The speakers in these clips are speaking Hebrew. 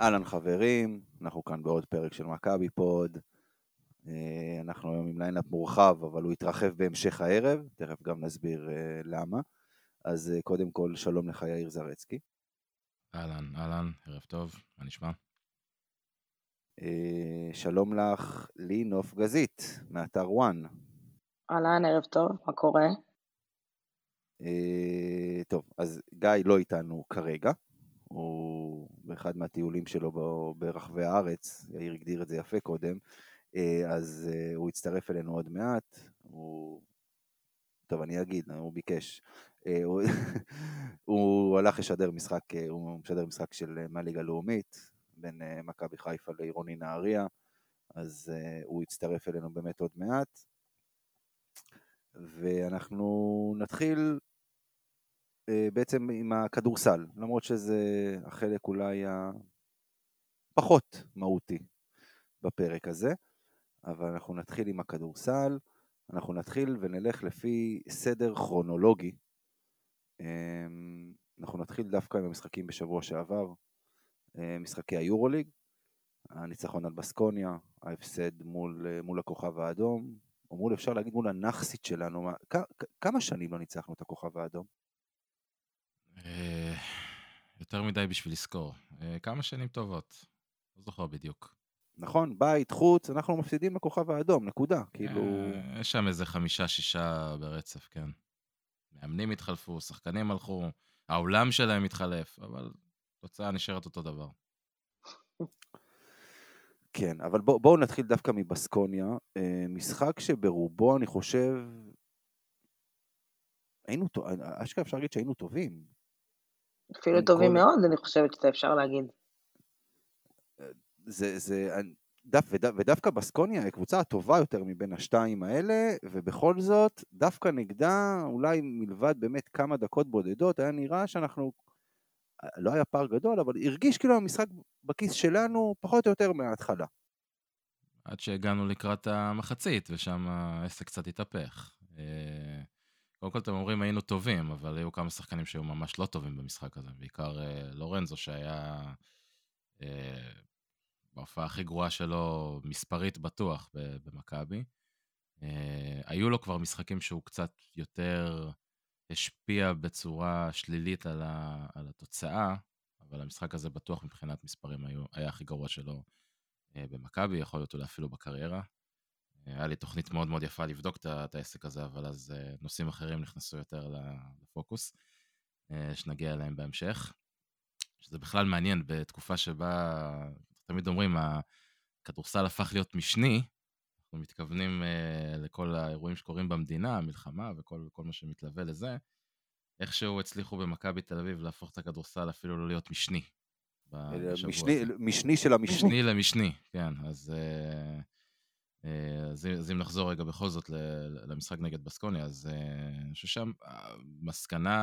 אהלן חברים, אנחנו כאן בעוד פרק של מכבי פוד. אה, אנחנו היום עם lineup מורחב, אבל הוא יתרחב בהמשך הערב, תכף גם נסביר אה, למה. אז אה, קודם כל, שלום לך יאיר זרצקי. אהלן, אהלן, ערב טוב, מה נשמע? שלום לך, לינוף גזית, מאתר וואן. אהלן, ערב טוב, מה קורה? טוב, אז גיא לא איתנו כרגע, הוא באחד מהטיולים שלו ברחבי הארץ, יאיר הגדיר את זה יפה קודם, אה, אז אה, הוא יצטרף אלינו עוד מעט, הוא... טוב, אני אגיד, הוא ביקש. אה, הוא, הלך לשדר משחק, הוא משדר משחק של מהליגה הלאומית, בין מכבי חיפה לעירוני נהריה, אז הוא יצטרף אלינו באמת עוד מעט. ואנחנו נתחיל בעצם עם הכדורסל, למרות שזה החלק אולי הפחות מהותי בפרק הזה, אבל אנחנו נתחיל עם הכדורסל, אנחנו נתחיל ונלך לפי סדר כרונולוגי. אמ, אנחנו נתחיל דווקא עם המשחקים בשבוע שעבר, אה, משחקי היורוליג, הניצחון על בסקוניה, ההפסד מול, אה, מול הכוכב האדום, או מול, אפשר להגיד, מול הנכסית שלנו. כמה שנים לא ניצחנו את הכוכב האדום? אה, יותר מדי בשביל לזכור. אה, כמה שנים טובות, לא זוכר בדיוק. נכון, בית, חוץ, אנחנו מפסידים בכוכב האדום, נקודה. כאילו... אה, יש שם איזה חמישה-שישה ברצף, כן. מאמנים התחלפו, שחקנים הלכו, העולם שלהם התחלף, אבל תוצאה נשארת אותו דבר. כן, אבל בואו בוא נתחיל דווקא מבסקוניה. משחק שברובו, אני חושב, היינו, אשכרה אפשר להגיד שהיינו טובים. אפילו טובים כל... מאוד, אני חושבת שאתה אפשר להגיד. זה, זה, דו, ודו, ודווקא בסקוניה היא הקבוצה הטובה יותר מבין השתיים האלה, ובכל זאת, דווקא נגדה, אולי מלבד באמת כמה דקות בודדות, היה נראה שאנחנו, לא היה פער גדול, אבל הרגיש כאילו המשחק בכיס שלנו פחות או יותר מההתחלה. עד שהגענו לקראת המחצית, ושם העסק קצת התהפך. קודם כל אתם אומרים היינו טובים, אבל היו כמה שחקנים שהיו ממש לא טובים במשחק הזה, בעיקר אה, לורנזו שהיה אה, בהופעה הכי גרועה שלו, מספרית בטוח במכבי. אה, היו לו כבר משחקים שהוא קצת יותר השפיע בצורה שלילית על, ה, על התוצאה, אבל המשחק הזה בטוח מבחינת מספרים היו, היה הכי גרוע שלו אה, במכבי, יכול להיות אולי אפילו בקריירה. היה לי תוכנית מאוד מאוד יפה לבדוק את העסק הזה, אבל אז אה, נושאים אחרים נכנסו יותר לפוקוס, אה, שנגיע אליהם בהמשך. שזה בכלל מעניין, בתקופה שבה, תמיד אומרים, הכדורסל הפך להיות משני, אנחנו מתכוונים uh, לכל האירועים שקורים במדינה, המלחמה וכל מה שמתלווה לזה, איכשהו הצליחו במכבי תל אביב להפוך את הכדורסל אפילו לא להיות משני. משני, משני של המשני. משני למשני, כן. אז uh, אה, אז, אז אם נחזור רגע בכל זאת למשחק נגד בסקוניה, אז אה, אני חושב שהמסקנה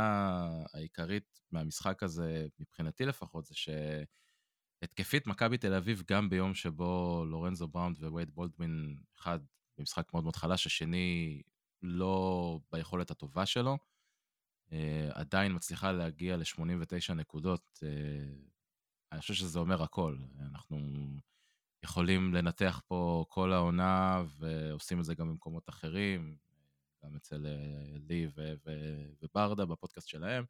העיקרית מהמשחק הזה, מבחינתי לפחות, זה שהתקפית מכבי תל אביב, גם ביום שבו לורנזו בראונד ווייד בולדווין, אחד במשחק מאוד מאוד חלש, השני לא ביכולת הטובה שלו, אה, עדיין מצליחה להגיע ל-89 נקודות. אני חושב שזה אומר הכל. אנחנו... יכולים לנתח פה כל העונה, ועושים את זה גם במקומות אחרים, גם אצל אה, לי וברדה בפודקאסט שלהם,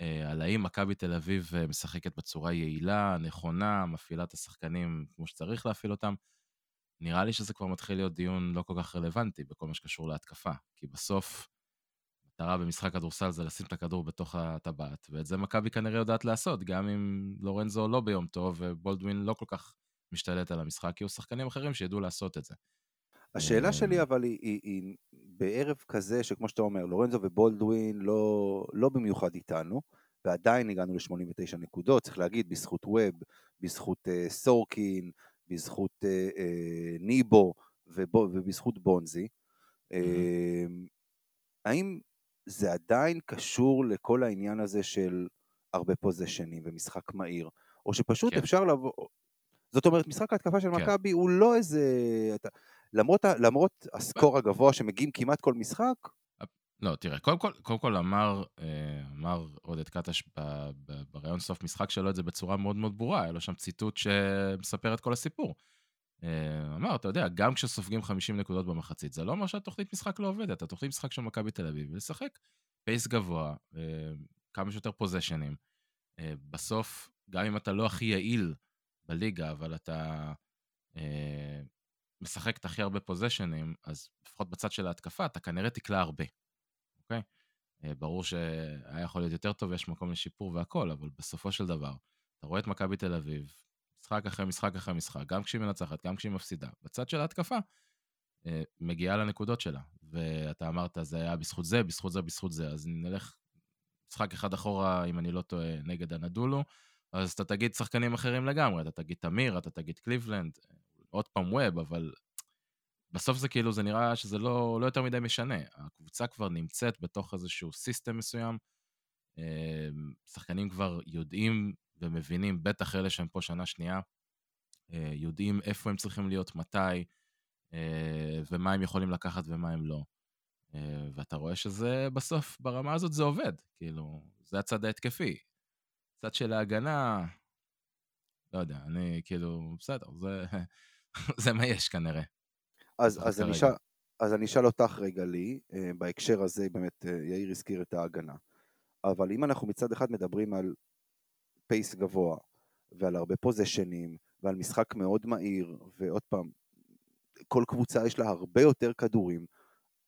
אה, על האם מכבי תל אביב אה, משחקת בצורה יעילה, נכונה, מפעילה את השחקנים כמו שצריך להפעיל אותם. נראה לי שזה כבר מתחיל להיות דיון לא כל כך רלוונטי בכל מה שקשור להתקפה, כי בסוף, מטרה במשחק כדורסל זה לשים את הכדור בתוך הטבעת, ואת זה מכבי כנראה יודעת לעשות, גם אם לורנזו לא ביום טוב ובולדווין לא כל כך משתלט על המשחק, כי יהיו שחקנים אחרים שידעו לעשות את זה. השאלה אה, שלי אבל היא, היא, היא בערב כזה שכמו שאתה אומר, לורנזו ובולדווין לא, לא במיוחד איתנו, ועדיין הגענו ל-89 נקודות, צריך להגיד, בזכות ווב, בזכות uh, סורקין, בזכות uh, uh, ניבו ובו, ובזכות בונזי. Mm-hmm. Uh, האם זה עדיין קשור לכל העניין הזה של הרבה פוזיישנים ומשחק מהיר, או שפשוט כן. אפשר לבוא, זאת אומרת, משחק ההתקפה של כן. מכבי הוא לא איזה... למרות, למרות הסקור הגבוה שמגיעים כמעט כל משחק, לא, תראה, קודם כל, קודם כל אמר, אה, אמר עודד קטש בריאיון סוף משחק שלו את זה בצורה מאוד מאוד ברורה, היה לו שם ציטוט שמספר את כל הסיפור. אה, אמר, אתה יודע, גם כשסופגים 50 נקודות במחצית, זה לא אומר שהתוכנית משחק לא עובדת, התוכנית משחק של מכבי תל אביב, ולשחק פייס גבוה, אה, כמה שיותר פוזיישנים. בסוף, גם אם אתה לא הכי יעיל בליגה, אבל אתה משחק את הכי הרבה פוזיישנים, אז לפחות בצד של ההתקפה, אתה כנראה תקלע הרבה. אוקיי? אה, ברור שהיה יכול להיות יותר טוב, יש מקום לשיפור והכל, אבל בסופו של דבר, אתה רואה את מכבי תל אביב, משחק אחרי משחק אחרי משחק, גם כשהיא מנצחת, גם כשהיא מפסידה. בצד של ההתקפה, אה, מגיעה לנקודות שלה. ואתה אמרת, זה היה בזכות זה, בזכות זה, בזכות זה. אז נלך משחק אחד אחורה, אם אני לא טועה, נגד הנדולו, אז אתה תגיד שחקנים אחרים לגמרי, אתה תגיד תמיר, אתה תגיד קליבלנד, עוד פעם ווב, אבל בסוף זה כאילו, זה נראה שזה לא, לא יותר מדי משנה. הקבוצה כבר נמצאת בתוך איזשהו סיסטם מסוים. אמ, שחקנים כבר יודעים ומבינים, בטח אלה שהם פה שנה שנייה, אה, יודעים איפה הם צריכים להיות, מתי, אה, ומה הם יכולים לקחת ומה הם לא. אה, ואתה רואה שזה בסוף, ברמה הזאת זה עובד. כאילו, זה הצד ההתקפי. צד של ההגנה, לא יודע, אני כאילו, בסדר, זה, זה מה יש כנראה. אז, אז, אני שאל, אז אני אשאל אותך רגע לי, אה, בהקשר הזה באמת אה, יאיר הזכיר את ההגנה, אבל אם אנחנו מצד אחד מדברים על פייס גבוה ועל הרבה פוזיישנים ועל משחק מאוד מהיר ועוד פעם, כל קבוצה יש לה הרבה יותר כדורים,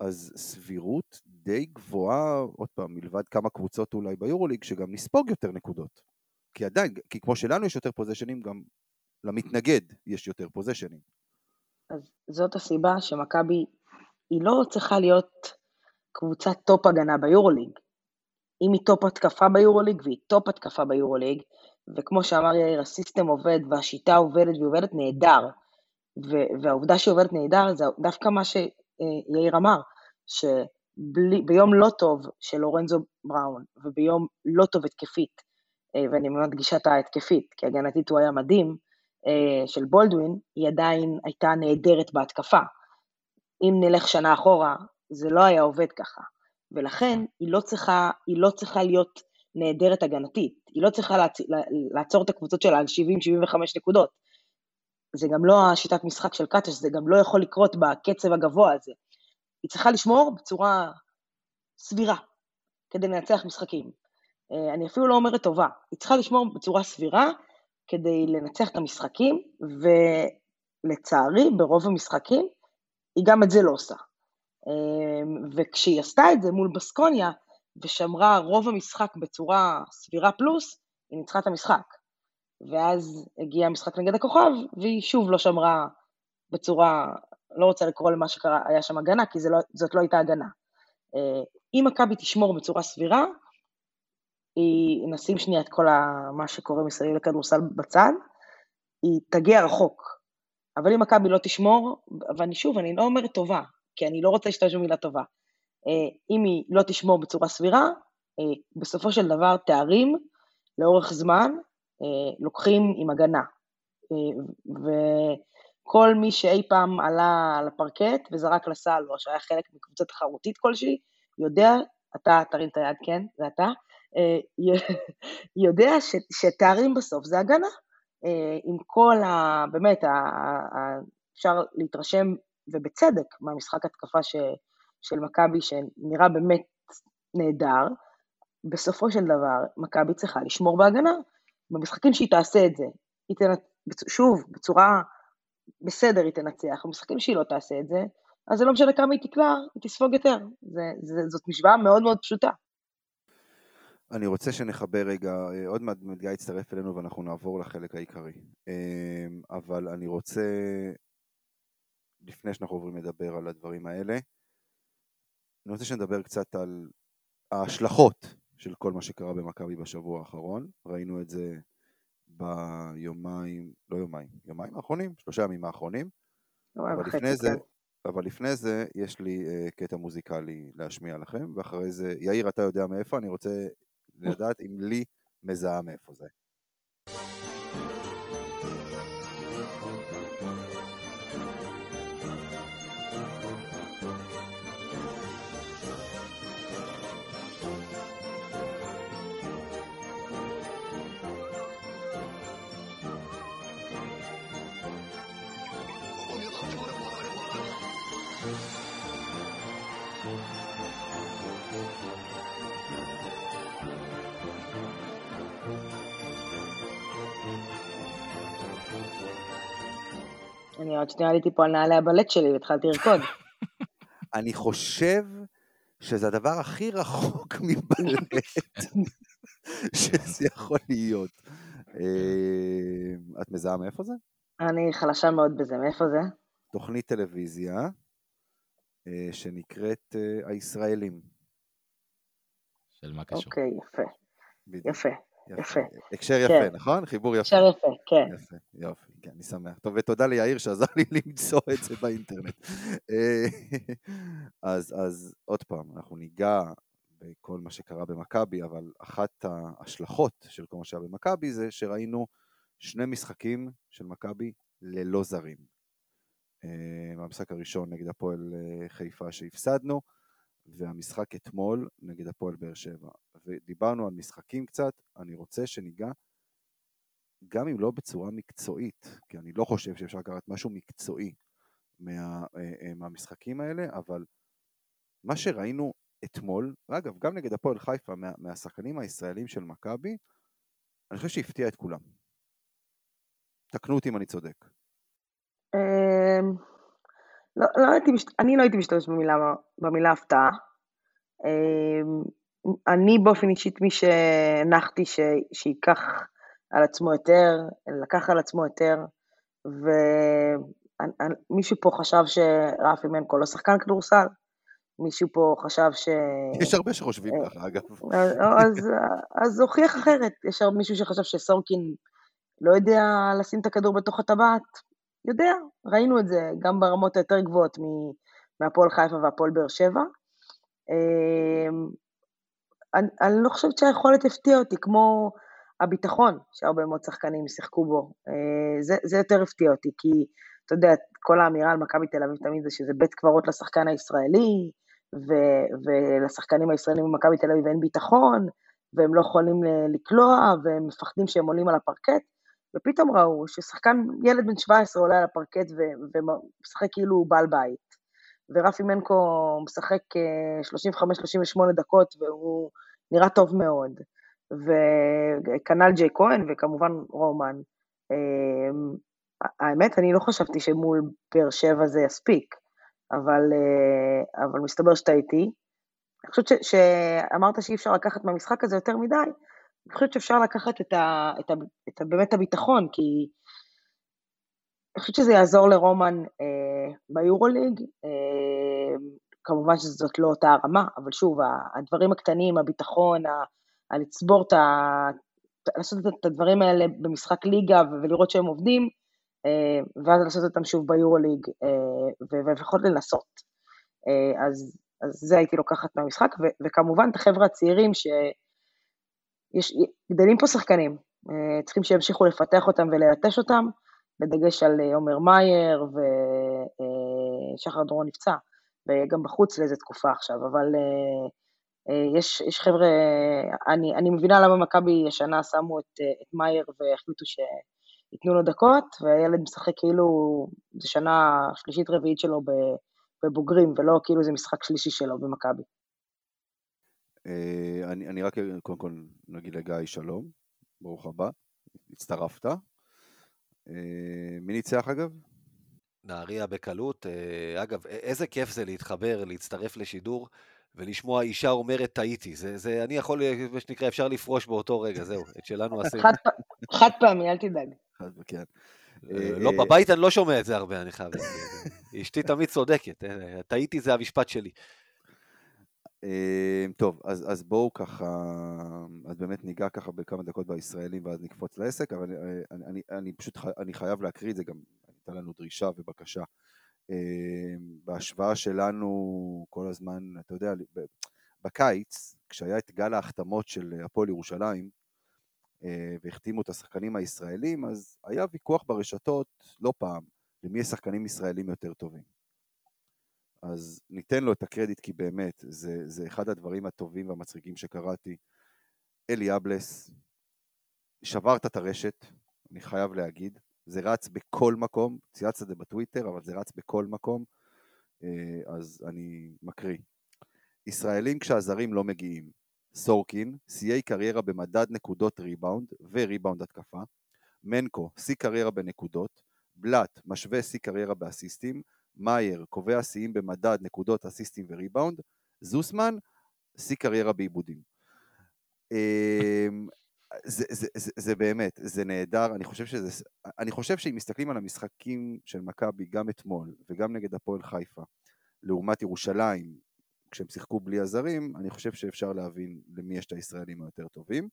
אז סבירות די גבוהה, עוד פעם, מלבד כמה קבוצות אולי ביורוליג, שגם נספוג יותר נקודות. כי עדיין, כי כמו שלנו יש יותר פוזשנים, גם למתנגד יש יותר פוזשנים. אז זאת הסיבה שמכבי היא לא צריכה להיות קבוצת top הגנה ביורוליג. אם היא top התקפה ביורוליג והיא top התקפה ביורוליג, וכמו שאמר יאיר, ה system עובד והשיטה עובדת והיא עובדת נהדר, והעובדה שהיא עובדת נהדר זה דווקא מה שיאיר אמר, שביום לא טוב של לורנזו בראון, וביום לא טוב התקפית, אה, ואני מדגישה את ההתקפית, כי הגנתית הוא היה מדהים, אה, של בולדווין, היא עדיין הייתה נהדרת בהתקפה. אם נלך שנה אחורה, זה לא היה עובד ככה. ולכן היא לא צריכה, היא לא צריכה להיות נהדרת הגנתית, היא לא צריכה לעצ... לעצור את הקבוצות שלה על 70-75 נקודות. זה גם לא השיטת משחק של קאטש, זה גם לא יכול לקרות בקצב הגבוה הזה. היא צריכה לשמור בצורה סבירה כדי לנצח משחקים. אה, אני אפילו לא אומרת טובה, היא צריכה לשמור בצורה סבירה כדי לנצח את המשחקים, ולצערי, ברוב המשחקים, היא גם את זה לא עושה. אמ, וכשהיא עשתה את זה מול בסקוניה, ושמרה רוב המשחק בצורה סבירה פלוס, היא ניצחה את המשחק. ואז הגיע המשחק נגד הכוכב, והיא שוב לא שמרה בצורה, לא רוצה לקרוא למה שקרה, היה שם הגנה, כי לא, זאת לא הייתה הגנה. אה, אם מכבי תשמור בצורה סבירה, היא, נשים שנייה את כל מה שקורה מסביב לכדורסל בצד, היא תגיע רחוק. אבל אם מכבי לא תשמור, ואני שוב, אני לא אומרת טובה, כי אני לא רוצה להשתמש במילה טובה. אה, אם היא לא תשמור בצורה סבירה, אה, בסופו של דבר תארים לאורך זמן לוקחים עם הגנה. וכל מי שאי פעם עלה על הפרקט וזרק לסל, או שהיה חלק מקבוצה תחרותית כלשהי, יודע, אתה תרים את היד, כן, זה אתה, אה, יודע ש, שתארים בסוף זה הגנה. אה, עם כל ה... באמת, ה, ה, אפשר להתרשם, ובצדק, מהמשחק התקפה ש, של מכבי, שנראה באמת נהדר, בסופו של דבר, מכבי צריכה לשמור בהגנה. במשחקים שהיא תעשה את זה, היא תנצ... שוב, בצורה בסדר היא תנצח, במשחקים שהיא לא תעשה את זה, אז זה לא משנה כמה היא תקלע, היא תספוג יותר. זה, זה, זאת משוואה מאוד מאוד פשוטה. אני רוצה שנחבר רגע, אה, עוד מעט גיא יצטרף אלינו ואנחנו נעבור לחלק העיקרי. אמ, אבל אני רוצה, לפני שאנחנו עוברים לדבר על הדברים האלה, אני רוצה שנדבר קצת על ההשלכות של כל מה שקרה במכבי בשבוע האחרון. ראינו את זה ביומיים, לא יומיים, יומיים האחרונים, שלושה ימים האחרונים. אבל לפני זה, כן. אבל לפני זה יש לי uh, קטע מוזיקלי להשמיע לכם, ואחרי זה, יאיר אתה יודע מאיפה, אני רוצה לדעת אם לי מזהה מאיפה זה. אני עוד שנייה עליתי פה על נעלי הבלט שלי והתחלתי לרקוד. אני חושב שזה הדבר הכי רחוק מבלט שזה יכול להיות. אה, את מזהה מאיפה זה? אני חלשה מאוד בזה, מאיפה זה? תוכנית טלוויזיה אה, שנקראת אה, הישראלים. של מה קשור. אוקיי, יפה. יפה, יפה. הקשר יפה, כן. נכון? חיבור יפה. אפשר יפה, כן. יפה, יופי, כן, אני שמח. טוב, ותודה ליאיר שעזר לי למצוא את זה באינטרנט. אה, אז, אז עוד פעם, אנחנו ניגע בכל מה שקרה במכבי, אבל אחת ההשלכות של כל מה שהיה במכבי זה שראינו שני משחקים של מכבי ללא זרים. אה, המשחק הראשון נגד הפועל אה, חיפה שהפסדנו, והמשחק אתמול נגד הפועל באר שבע. ודיברנו על משחקים קצת, אני רוצה שניגע גם אם לא בצורה מקצועית, כי אני לא חושב שאפשר לקחת משהו מקצועי מה, אה, אה, מהמשחקים האלה, אבל מה שראינו אתמול, ואגב, גם נגד הפועל חיפה, מה, מהשחקנים הישראלים של מכבי, אני חושב שהפתיע את כולם. תקנו אותי אם אני צודק. לא, לא הייתי, אני לא הייתי משתמש במילה, במילה הפתעה. אמ, אני באופן אישית מי שהנחתי ש, שייקח על עצמו יותר, לקח על עצמו יותר, ומישהו פה חשב שרפי מנקו לא שחקן כדורסל, מישהו פה חשב ש... יש הרבה שחושבים ככה, אגב. אז, אז, אז הוכיח אחרת, יש מישהו שחשב שסורקין לא יודע לשים את הכדור בתוך הטבעת, יודע, ראינו את זה גם ברמות היותר גבוהות מהפועל חיפה והפועל באר שבע. אמ, אני, אני לא חושבת שהיכולת הפתיעה אותי, כמו הביטחון שהרבה מאוד שחקנים שיחקו בו. אה, זה, זה יותר הפתיע אותי, כי אתה יודע, כל האמירה על מכבי תל אביב תמיד זה שזה בית קברות לשחקן הישראלי, ו, ולשחקנים הישראלים במכבי תל אביב אין ביטחון, והם לא יכולים לקלוע, והם מפחדים שהם עולים על הפרקט, ופתאום ראו ששחקן, ילד בן 17 עולה על הפרקט ומשחק כאילו הוא בעל בית. ורפי מנקו משחק אה, 35-38 דקות והוא נראה טוב מאוד. וכנ"ל ג'יי כהן וכמובן רומן. אה, האמת, אני לא חשבתי שמול באר שבע זה יספיק, אבל, אה, אבל מסתבר שטעיתי. אני חושבת שאמרת שאי אפשר לקחת מהמשחק הזה יותר מדי, אני חושבת שאפשר לקחת את, ה, את, ה, את ה, באמת הביטחון, כי אני חושבת שזה יעזור לרומן אה, ביורוליג, אה, כמובן שזאת לא אותה הרמה, אבל שוב, הדברים הקטנים, הביטחון, ה- הלצבור את ה... לעשות את הדברים האלה במשחק ליגה ולראות שהם עובדים, אה, ואז לעשות אותם שוב ביורוליג, אה, ולפחות לנסות. אה, אז, אז זה הייתי לוקחת מהמשחק, ו- וכמובן את החבר'ה הצעירים ש... יש, גדלים פה שחקנים, אה, צריכים שימשיכו לפתח אותם וללטש אותם, בדגש על אה, עומר מאייר ושחר דורון נפצע, וגם בחוץ לאיזה תקופה עכשיו, אבל אה, אה, יש, יש חבר'ה, אני, אני מבינה למה מכבי השנה שמו את, אה, את מאייר והחליטו שייתנו לו דקות, והילד משחק כאילו זו שנה שלישית-רביעית שלו בבוגרים, ולא כאילו זה משחק שלישי שלו במכבי. אה, אני, אני רק קודם כל נגיד לגיא שלום, ברוך הבא, הצטרפת. אה, מי ניצח אגב? נהריה בקלות. אה, אגב, איזה כיף זה להתחבר, להצטרף לשידור ולשמוע אישה אומרת טעיתי. זה, זה, אני יכול, מה שנקרא, אפשר לפרוש באותו רגע, זהו, את שלנו עשינו. חד, חד פעמי, אל תדאג. אחד, כן. אה, אה, לא, בבית אני לא שומע את זה הרבה, אני חייב להגיד. אשתי תמיד צודקת, טעיתי זה המשפט שלי. אה, טוב, אז, אז בואו ככה, אז באמת ניגע ככה בכמה דקות בישראלים ואז נקפוץ לעסק, אבל אה, אני, אני, אני פשוט חי, אני חייב להקריא את זה, גם הייתה לנו דרישה ובקשה. אה, בהשוואה שלנו כל הזמן, אתה יודע, בקיץ, כשהיה את גל ההחתמות של הפועל ירושלים, והחתימו את השחקנים הישראלים, אז היה ויכוח ברשתות לא פעם, למי יש שחקנים ישראלים יותר טובים. אז ניתן לו את הקרדיט כי באמת, זה, זה אחד הדברים הטובים והמצחיקים שקראתי. אלי אבלס, שברת את הרשת, אני חייב להגיד. זה רץ בכל מקום, צייצת את זה בטוויטר, אבל זה רץ בכל מקום, אה, אז אני מקריא. ישראלים כשהזרים לא מגיעים. סורקין, שיאי קריירה במדד נקודות ריבאונד וריבאונד התקפה. מנקו, שיא קריירה בנקודות. בלאט משווה שיא קריירה באסיסטים, מאייר קובע שיאים במדד נקודות אסיסטים וריבאונד, זוסמן שיא קריירה בעיבודים. אמ, זה, זה, זה, זה באמת, זה נהדר, אני חושב שזה, אני חושב שאם מסתכלים על המשחקים של מכבי גם אתמול וגם נגד הפועל חיפה, לעומת ירושלים, כשהם שיחקו בלי הזרים, אני חושב שאפשר להבין למי יש את הישראלים היותר טובים.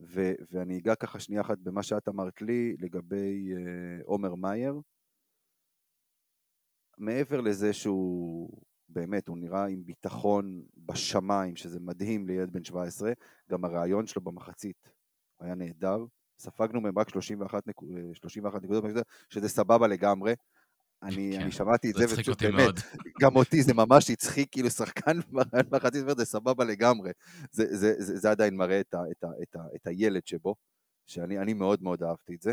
ו- ואני אגע ככה שנייה אחת במה שאת אמרת לי לגבי uh, עומר מאייר. מעבר לזה שהוא באמת, הוא נראה עם ביטחון בשמיים, שזה מדהים לילד בן 17, גם הרעיון שלו במחצית היה נהדר. ספגנו מהם רק 31, נק... 31 נקודות, שזה סבבה לגמרי. אני, כן, אני שמעתי את זה, ופשוט באמת, גם אותי זה ממש הצחיק, כאילו שחקן מחצית זה סבבה לגמרי. זה, זה, זה, זה עדיין מראה את, ה, את, ה, את, ה, את הילד שבו, שאני מאוד מאוד אהבתי את זה.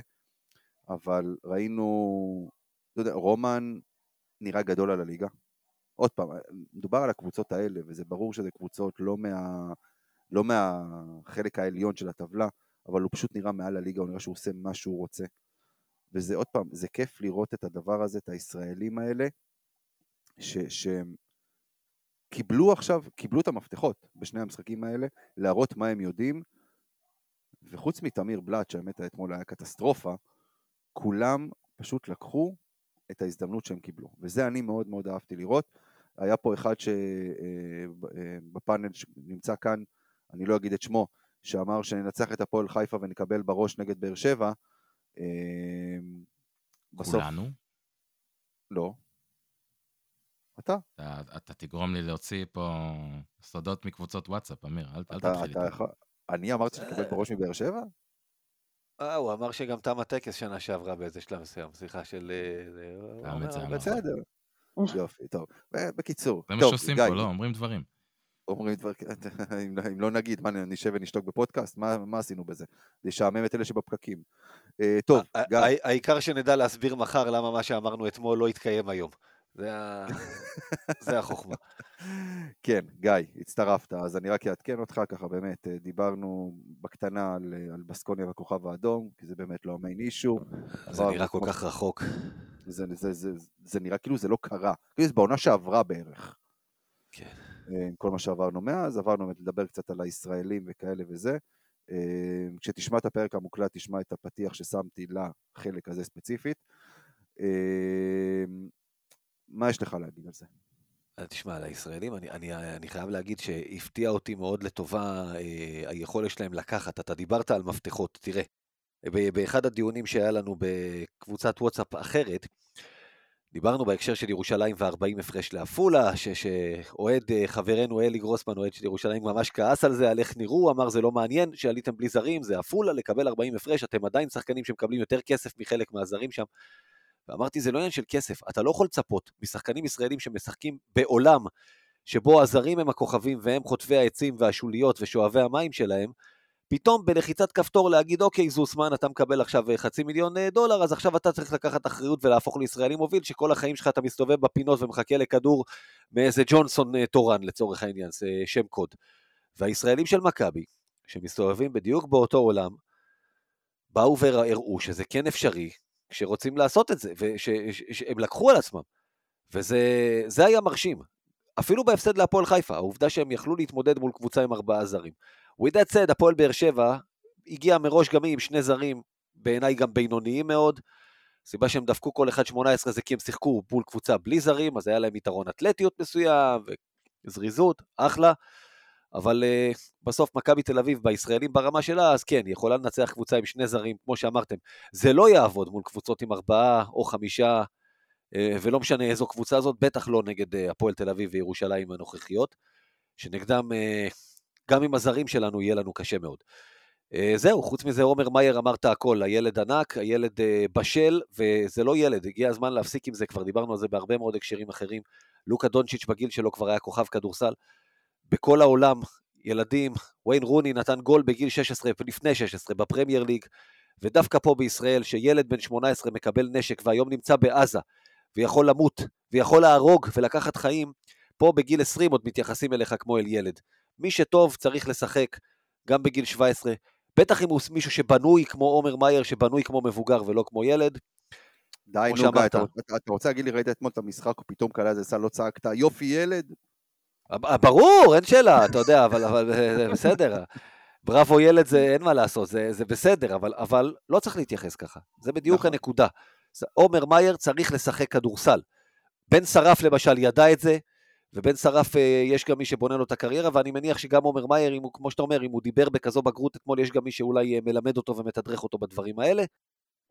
אבל ראינו, אתה יודע, רומן נראה גדול על הליגה. עוד פעם, מדובר על הקבוצות האלה, וזה ברור שזה קבוצות לא, מה, לא מהחלק העליון של הטבלה, אבל הוא פשוט נראה מעל הליגה, הוא נראה שהוא עושה מה שהוא רוצה. וזה עוד פעם, זה כיף לראות את הדבר הזה, את הישראלים האלה, ש, שהם קיבלו עכשיו, קיבלו את המפתחות בשני המשחקים האלה, להראות מה הם יודעים, וחוץ מתמיר בלאט, שהאמת אתמול היה קטסטרופה, כולם פשוט לקחו את ההזדמנות שהם קיבלו, וזה אני מאוד מאוד אהבתי לראות. היה פה אחד שבפאנל אה, אה, שנמצא כאן, אני לא אגיד את שמו, שאמר שננצח את הפועל חיפה ונקבל בראש נגד באר שבע, אמ, בסוף... כולנו? לא. אתה. אתה, אתה תגרום לי להוציא פה סודות מקבוצות וואטסאפ, אמיר, אל, אל תתחיל איתי. יכול... אני אמרתי שתקבל בראש מבאר שבע? אה, הוא אמר שגם תם הטקס שנה שעברה באיזה שלב מסוים, סליחה של... אה, אמר. בסדר. יופי, טוב. בקיצור. זה מה שעושים פה, לא? אומרים דברים. אומרים דברים, אם לא נגיד, מה, נשב ונשתוק בפודקאסט? מה עשינו בזה? לשעמם את אלה שבפקקים. אה, טוב, גיא. העיקר שנדע להסביר מחר למה מה שאמרנו אתמול לא יתקיים היום. זה החוכמה. כן, גיא, הצטרפת, אז אני רק אעדכן אותך, ככה באמת, אה, דיברנו בקטנה על, אה, על בסקוניה והכוכב האדום, כי זה באמת לא המיין אישו. זה נראה כל כך רחוק. זה, זה, זה, זה, זה נראה כאילו זה לא קרה, כאילו זה בעונה שעברה בערך. כן. עם כל מה שעברנו מאז, עברנו באמת לדבר קצת על הישראלים וכאלה וזה. אה, כשתשמע את הפרק המוקלט, תשמע את הפתיח ששמתי לחלק הזה ספציפית. אה, מה יש לך להגיד על זה? תשמע, על הישראלים, אני, אני, אני חייב להגיד שהפתיע אותי מאוד לטובה אה, היכולת שלהם לקחת. אתה דיברת על מפתחות, תראה, באחד הדיונים שהיה לנו בקבוצת וואטסאפ אחרת, דיברנו בהקשר של ירושלים ו-40 הפרש לעפולה, שאוהד אה, חברנו אלי גרוסמן, אוהד של ירושלים, ממש כעס על זה, על איך נראו, אמר זה לא מעניין, שעליתם בלי זרים, זה עפולה, לקבל 40 הפרש, אתם עדיין שחקנים שמקבלים יותר כסף מחלק מהזרים שם. ואמרתי, זה לא עניין של כסף, אתה לא יכול לצפות משחקנים ישראלים שמשחקים בעולם שבו הזרים הם הכוכבים והם חוטבי העצים והשוליות ושואבי המים שלהם, פתאום בלחיצת כפתור להגיד, אוקיי, זוסמן, אתה מקבל עכשיו אה, חצי מיליון אה, דולר, אז עכשיו אתה צריך לקחת אחריות ולהפוך לישראלי מוביל, שכל החיים שלך אתה מסתובב בפינות ומחכה לכדור מאיזה ג'ונסון אה, תורן, לצורך העניין, זה שם קוד. והישראלים של מכבי, שמסתובבים בדיוק באותו עולם, באו והראו שזה כן אפשרי, כשרוצים לעשות את זה, ושהם לקחו על עצמם. וזה היה מרשים. אפילו בהפסד להפועל חיפה, העובדה שהם יכלו להתמודד מול קבוצה עם ארבעה זרים. with that said, הפועל באר שבע הגיע מראש גם היא עם שני זרים, בעיניי גם בינוניים מאוד. הסיבה שהם דפקו כל אחד 18 זה כי הם שיחקו מול קבוצה בלי זרים, אז היה להם יתרון אתלטיות מסוים וזריזות, אחלה. אבל uh, בסוף מכבי תל אביב בישראלים ברמה שלה, אז כן, היא יכולה לנצח קבוצה עם שני זרים, כמו שאמרתם. זה לא יעבוד מול קבוצות עם ארבעה או חמישה, uh, ולא משנה איזו קבוצה זאת, בטח לא נגד uh, הפועל תל אביב וירושלים הנוכחיות, שנגדם uh, גם עם הזרים שלנו יהיה לנו קשה מאוד. אה, זהו, חוץ מזה עומר מאייר אמרת הכל, הילד ענק, הילד אה, בשל, וזה לא ילד, הגיע הזמן להפסיק עם זה, כבר דיברנו על זה בהרבה מאוד הקשרים אחרים. לוקה דונצ'יץ' בגיל שלו כבר היה כוכב כדורסל. בכל העולם, ילדים, ויין רוני נתן גול בגיל 16, לפני 16, בפרמייר ליג, ודווקא פה בישראל, שילד בן 18 מקבל נשק והיום נמצא בעזה, ויכול למות, ויכול להרוג ולקחת חיים, פה בגיל 20 עוד מתייחסים אליך כמו אל ילד. מי שטוב צריך לשחק גם בגיל 17, בטח אם הוא מישהו שבנוי כמו עומר מאייר, שבנוי כמו מבוגר ולא כמו ילד. די, נו, גיא. אתה, אתה, רוצה להגיד לי, ראית אתמול את המשחק, ופתאום קלע איזה סל, לא צעקת, יופי ילד? אה, ברור, אין שאלה, אתה יודע, אבל, אבל אה, זה בסדר. בראבו ילד זה אין מה לעשות, זה, זה בסדר, אבל, אבל לא צריך להתייחס ככה. זה בדיוק נכון. הנקודה. עומר מאייר צריך לשחק כדורסל. בן שרף למשל ידע את זה, ובן שרף אה, יש גם מי שבונה לו את הקריירה, ואני מניח שגם עומר מאייר, אם הוא, כמו שאתה אומר, אם הוא דיבר בכזו בגרות אתמול, יש גם מי שאולי מלמד אותו ומתדרך אותו בדברים האלה.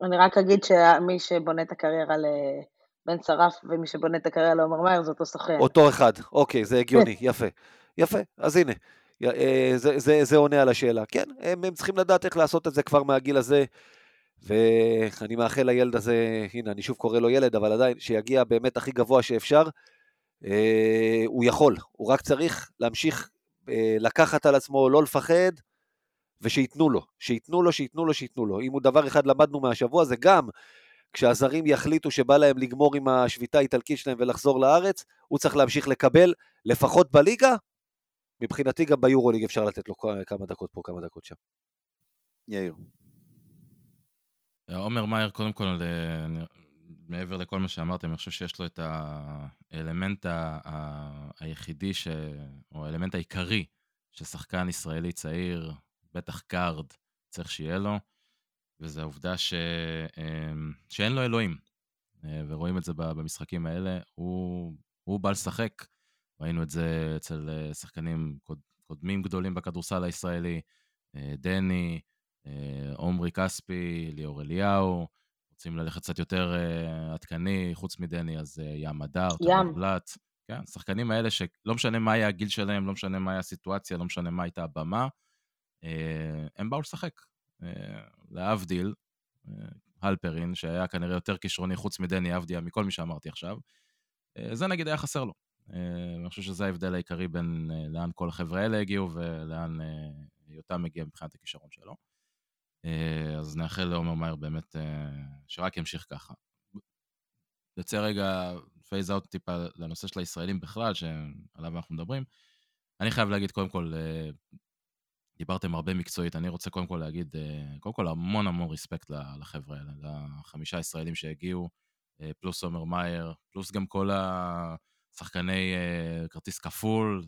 אני רק אגיד שמי שבונה את הקריירה לבן שרף ומי שבונה את הקריירה לעומר מאייר זה אותו סוכן. אותו אחד, אוקיי, זה הגיוני, יפה. יפה, אז הנה, אה, זה, זה, זה עונה על השאלה. כן, הם, הם צריכים לדעת איך לעשות את זה כבר מהגיל הזה, ואני מאחל לילד הזה, הנה, אני שוב קורא לו ילד, אבל עדיין, שיגיע באמת הכי גבוה שאפשר. אה, הוא יכול, הוא רק צריך להמשיך אה, לקחת על עצמו, לא לפחד, ושייתנו לו, שייתנו לו, שייתנו לו, שייתנו לו. אם הוא דבר אחד למדנו מהשבוע, זה גם כשהזרים יחליטו שבא להם לגמור עם השביתה האיטלקית שלהם ולחזור לארץ, הוא צריך להמשיך לקבל, לפחות בליגה, מבחינתי גם ביורוליג אפשר לתת לו כמה דקות פה, כמה דקות שם. יאיר. עומר מאייר, קודם כל, אה, מעבר לכל מה שאמרתם, אני חושב שיש לו את האלמנט ה- ה- היחידי, ש... או האלמנט העיקרי ששחקן ישראלי צעיר, בטח גארד, צריך שיהיה לו, וזה העובדה ש... אמ, שאין לו אלוהים. אה, ורואים את זה במשחקים האלה. הוא, הוא בא לשחק, ראינו את זה אצל אה, שחקנים קוד... קודמים גדולים בכדורסל הישראלי, אה, דני, עומרי כספי, ליאור אליהו, רוצים ללכת קצת יותר עדכני, חוץ מדני, אז ים הדר, ים. בלאט. כן, השחקנים האלה שלא משנה מה היה הגיל שלהם, לא משנה מה היה הסיטואציה, לא משנה מה הייתה הבמה, הם באו לשחק. אה, להבדיל, אה, הלפרין, שהיה כנראה יותר כישרוני חוץ מדני אבדיה, מכל מי שאמרתי עכשיו, אה, זה נגיד היה חסר לו. אני חושב שזה ההבדל העיקרי בין לאן כל החבר'ה האלה הגיעו ולאן יותם מגיע מבחינת הכישרון שלו. אז נאחל לעומר מאייר באמת שרק ימשיך ככה. נצא רגע phase out טיפה לנושא של הישראלים בכלל, שעליו אנחנו מדברים. אני חייב להגיד, קודם כל, דיברתם הרבה מקצועית, אני רוצה קודם כל להגיד, אה, קודם כל המון המון respect לחבר'ה האלה, לחמישה ישראלים שהגיעו, אה, פלוס עומר מאייר, פלוס גם כל השחקני אה, כרטיס כפול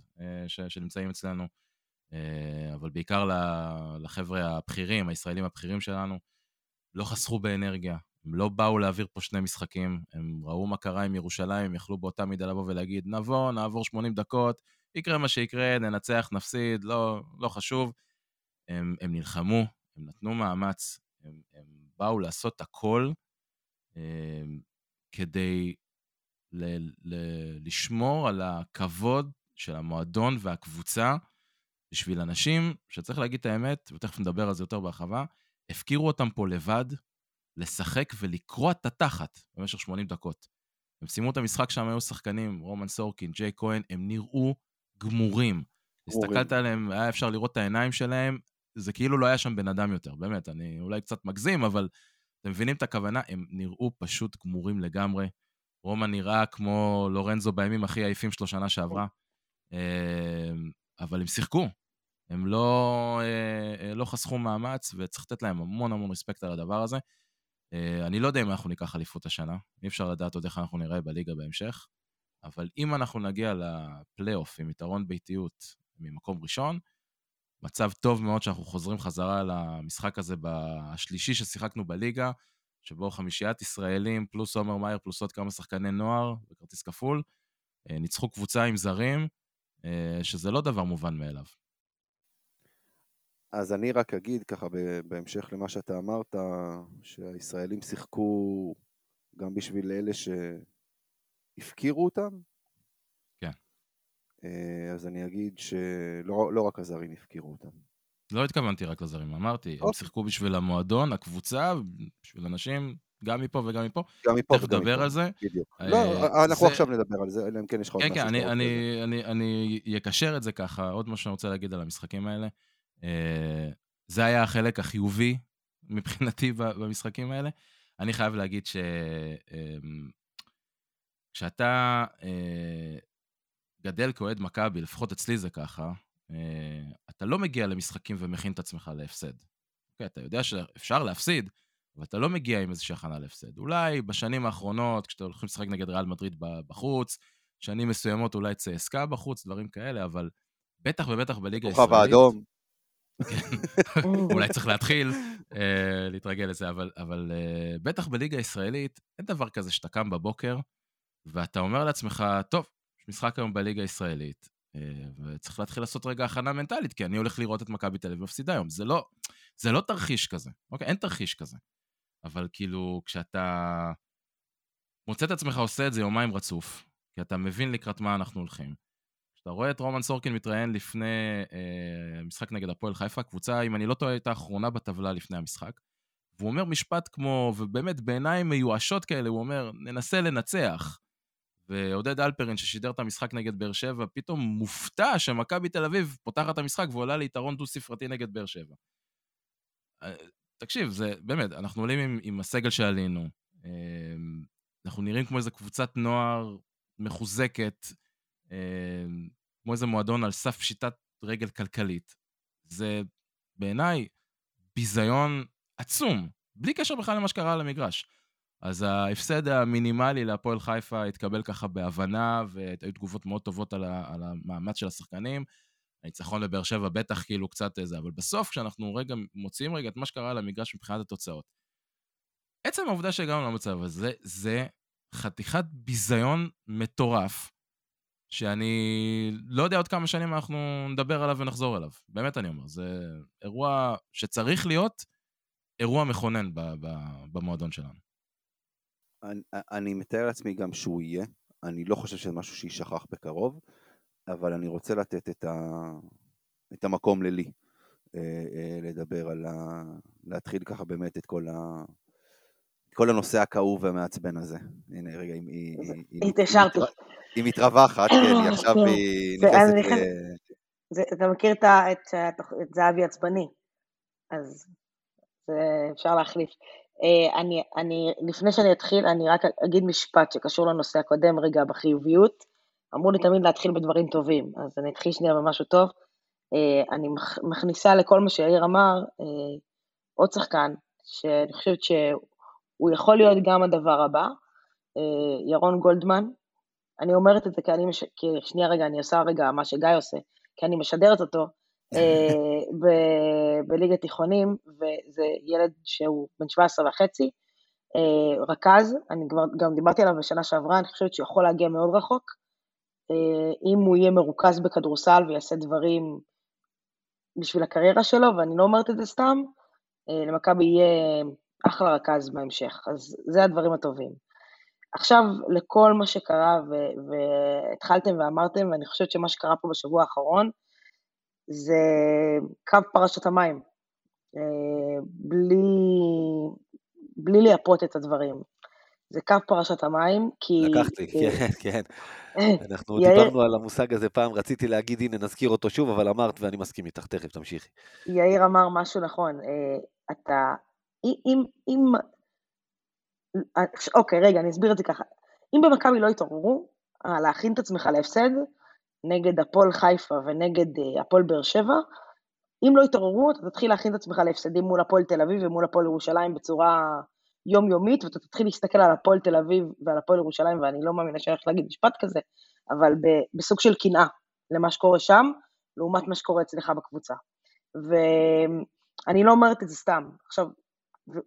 שנמצאים אצלנו, אבל בעיקר לחבר'ה הבכירים, הישראלים הבכירים שלנו, לא חסכו באנרגיה, הם לא באו להעביר פה שני משחקים, הם ראו מה קרה עם ירושלים, הם יכלו באותה מידה לבוא ולהגיד, נבוא, נעבור 80 דקות, יקרה מה שיקרה, ננצח, נפסיד, לא, לא חשוב. הם, הם נלחמו, הם נתנו מאמץ, הם, הם באו לעשות הכל הם, כדי ל, ל, לשמור על הכבוד של המועדון והקבוצה בשביל אנשים שצריך להגיד את האמת, ותכף נדבר על זה יותר בהרחבה, הפקירו אותם פה לבד לשחק ולקרוע את התחת במשך 80 דקות. הם סיימו את המשחק שם, היו שחקנים, רומן סורקין, ג'יי כהן, הם נראו גמורים. הסתכלת עליהם, היה אפשר לראות את העיניים שלהם, זה כאילו לא היה שם בן אדם יותר, באמת, אני אולי קצת מגזים, אבל אתם מבינים את הכוונה? הם נראו פשוט גמורים לגמרי. רומן נראה כמו לורנזו בימים הכי עייפים שלו שנה שעברה, אה, אבל הם שיחקו. הם לא, אה, אה, לא חסכו מאמץ, וצריך לתת להם המון המון רספקט על הדבר הזה. אה, אני לא יודע אם אנחנו ניקח אליפות השנה, אי אפשר לדעת עוד איך אנחנו נראה בליגה בהמשך, אבל אם אנחנו נגיע לפלייאוף עם יתרון ביתיות ממקום ראשון, מצב טוב מאוד שאנחנו חוזרים חזרה למשחק הזה השלישי ששיחקנו בליגה, שבו חמישיית ישראלים פלוס עומר מאייר פלוס עוד כמה שחקני נוער בכרטיס כפול, אה, ניצחו קבוצה עם זרים, אה, שזה לא דבר מובן מאליו. אז אני רק אגיד ככה בהמשך למה שאתה אמרת, שהישראלים שיחקו גם בשביל אלה שהפקירו אותם. כן. אה, אז אני אגיד שלא לא רק הזרים הפקירו אותם. לא התכוונתי רק לזרים, אמרתי, הם אוקיי. שיחקו בשביל המועדון, הקבוצה, בשביל אנשים, גם מפה וגם מפה. גם מפה תכף וגם נדבר מפה. על זה. בדיוק. אה, לא, אנחנו זה- עכשיו נדבר על זה, אלא אם כן יש לך עוד כן, משהו כן, אני, שאתה רוצה אני, אני, אני אקשר את זה ככה, עוד משהו שאני רוצה להגיד על המשחקים האלה. אה, זה היה החלק החיובי מבחינתי במשחקים האלה. אני חייב להגיד ש... אמ, כשאתה אה, גדל כאוהד מכבי, לפחות אצלי זה ככה, אה, אתה לא מגיע למשחקים ומכין את עצמך להפסד. אוקיי, אתה יודע שאפשר להפסיד, ואתה לא מגיע עם איזושהי הכנה להפסד. אולי בשנים האחרונות, כשאתה הולכים לשחק נגד ריאל מדריד בחוץ, שנים מסוימות אולי צסקה בחוץ, דברים כאלה, אבל בטח ובטח בליגה הישראלית... כוכב האדום. כן, אולי צריך להתחיל uh, להתרגל לזה, אבל, אבל uh, בטח בליגה הישראלית אין דבר כזה שאתה קם בבוקר ואתה אומר לעצמך, טוב, יש משחק היום בליגה הישראלית, uh, וצריך להתחיל לעשות רגע הכנה מנטלית, כי אני הולך לראות את מכבי תל אביב מפסידה היום. זה לא, זה לא תרחיש כזה, אוקיי? אין תרחיש כזה. אבל כאילו, כשאתה מוצא את עצמך עושה את זה יומיים רצוף, כי אתה מבין לקראת מה אנחנו הולכים, כשאתה רואה את רומן סורקין מתראיין לפני אה, משחק נגד הפועל חיפה, קבוצה, אם אני לא טועה, הייתה האחרונה בטבלה לפני המשחק, והוא אומר משפט כמו, ובאמת בעיניים מיואשות כאלה, הוא אומר, ננסה לנצח. ועודד אלפרין, ששידר את המשחק נגד באר שבע, פתאום מופתע שמכבי תל אביב פותחת את המשחק ועולה ליתרון דו-ספרתי נגד באר שבע. אה, תקשיב, זה באמת, אנחנו עולים עם, עם הסגל שעלינו, אה, אנחנו נראים כמו איזה קבוצת נוער מחוזקת, אמ, כמו איזה מועדון על סף פשיטת רגל כלכלית. זה בעיניי ביזיון עצום, בלי קשר בכלל למה שקרה על המגרש. אז ההפסד המינימלי להפועל חיפה התקבל ככה בהבנה, והיו תגובות מאוד טובות על, ה, על המאמץ של השחקנים. הניצחון לבאר שבע בטח כאילו קצת איזה, אבל בסוף כשאנחנו רגע מוציאים רגע את מה שקרה על המגרש מבחינת התוצאות. עצם העובדה שהגענו למצב הזה, זה חתיכת ביזיון מטורף, שאני לא יודע עוד כמה שנים אנחנו נדבר עליו ונחזור אליו. באמת אני אומר, זה אירוע שצריך להיות אירוע מכונן במועדון שלנו. אני, אני מתאר לעצמי גם שהוא יהיה, אני לא חושב שזה משהו שיישכח בקרוב, אבל אני רוצה לתת את, ה, את המקום ללי, אה, אה, לדבר על ה... להתחיל ככה באמת את כל ה... כל הנושא הכאוב והמעצבן הזה. הנה, רגע, היא... התיישרתי. היא מתרווחת, כן, היא עכשיו כן. היא נכנסת ל... אתה מכיר את זהבי עצבני, אז אפשר להחליף. אה, אני, אני, לפני שאני אתחיל, אני רק אגיד משפט שקשור לנושא הקודם רגע בחיוביות. אמרו לי תמיד להתחיל בדברים טובים, אז אני אתחיל שנייה במשהו טוב. אה, אני מכניסה לכל מה שיאיר אמר אה, עוד שחקן, שאני חושבת שהוא יכול להיות גם הדבר הבא, ירון גולדמן, אני אומרת את זה כי אני, מש... כי שנייה רגע, אני עושה רגע מה שגיא עושה, כי אני משדרת אותו ב... בליגת תיכונים, וזה ילד שהוא בן 17 וחצי, אה, רכז, אני כבר גם דיברתי עליו בשנה שעברה, אני חושבת שהוא יכול להגיע מאוד רחוק, אה, אם הוא יהיה מרוכז בכדורסל ויעשה דברים בשביל הקריירה שלו, ואני לא אומרת את זה סתם, אה, למכבי יהיה אחלה רכז בהמשך, אז זה הדברים הטובים. עכשיו, לכל מה שקרה, והתחלתם ואמרתם, ואני חושבת שמה שקרה פה בשבוע האחרון, זה קו פרשת המים. אה, בלי, בלי לייפות את הדברים. זה קו פרשת המים, כי... לקחת לי, כן, כן. אנחנו דיברנו על המושג הזה פעם, רציתי להגיד, הנה, נזכיר אותו שוב, אבל אמרת, ואני מסכים איתך, תכף, תמשיכי. יאיר אמר משהו נכון, אה, אתה... אם, אם אה, אוקיי, רגע, אני אסביר את זה ככה. אם במכבי לא יתעוררו, אה, להכין את עצמך להפסד נגד הפועל חיפה ונגד אה, הפועל באר שבע, אם לא יתעוררו, אתה תתחיל להכין את עצמך להפסדים מול הפועל תל אביב ומול הפועל ירושלים בצורה יומיומית, ואתה תתחיל להסתכל על הפועל תל אביב ועל הפועל ירושלים, ואני לא מאמינה שאני הולכת להגיד משפט כזה, אבל בסוג של קנאה למה שקורה שם, לעומת מה שקורה אצלך בקבוצה. ואני לא אומרת את זה סתם. עכשיו,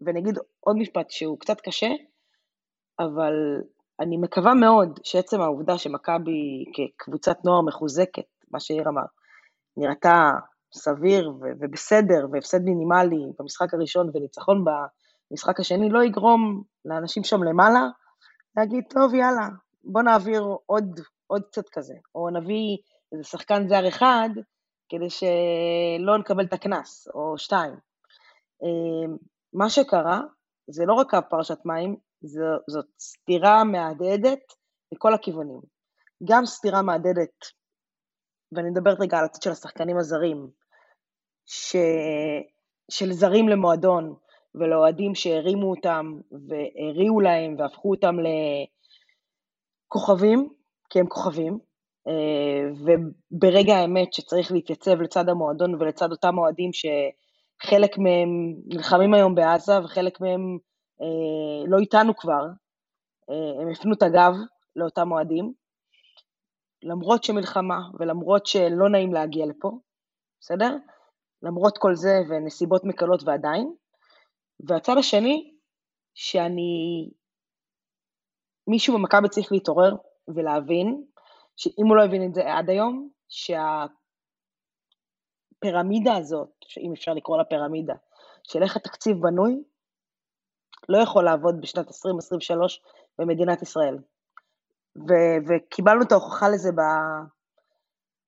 ואני אגיד עוד משפט שהוא קצת קשה, אבל אני מקווה מאוד שעצם העובדה שמכבי כקבוצת נוער מחוזקת, מה שאיר אמר, נראתה סביר ובסדר והפסד מינימלי במשחק הראשון וניצחון במשחק השני, לא יגרום לאנשים שם למעלה להגיד, טוב, יאללה, בוא נעביר עוד, עוד קצת כזה, או נביא איזה שחקן זר אחד כדי שלא נקבל את הקנס, או שתיים. אמ, מה שקרה זה לא רק הפרשת מים, זו, זאת סתירה מהדהדת מכל הכיוונים. גם סתירה מהדהדת, ואני מדברת רגע על הצד של השחקנים הזרים, ש... של זרים למועדון ולאוהדים שהרימו אותם והריעו להם והפכו אותם לכוכבים, כי הם כוכבים, אה, וברגע האמת שצריך להתייצב לצד המועדון ולצד אותם אוהדים ש... חלק מהם נלחמים היום בעזה וחלק מהם לא איתנו כבר, אה, הם הפנו את הגב לאותם אוהדים, למרות שמלחמה ולמרות שלא נעים להגיע לפה, בסדר? למרות כל זה ונסיבות מקלות ועדיין. והצד השני, שאני, מישהו במכבי צריך להתעורר ולהבין, שאם הוא לא הבין את זה עד היום, שהפירמידה הזאת, אם אפשר לקרוא לה פירמידה, של איך התקציב בנוי, לא יכול לעבוד בשנת 2023 במדינת ישראל. ו- וקיבלנו את ההוכחה לזה ב-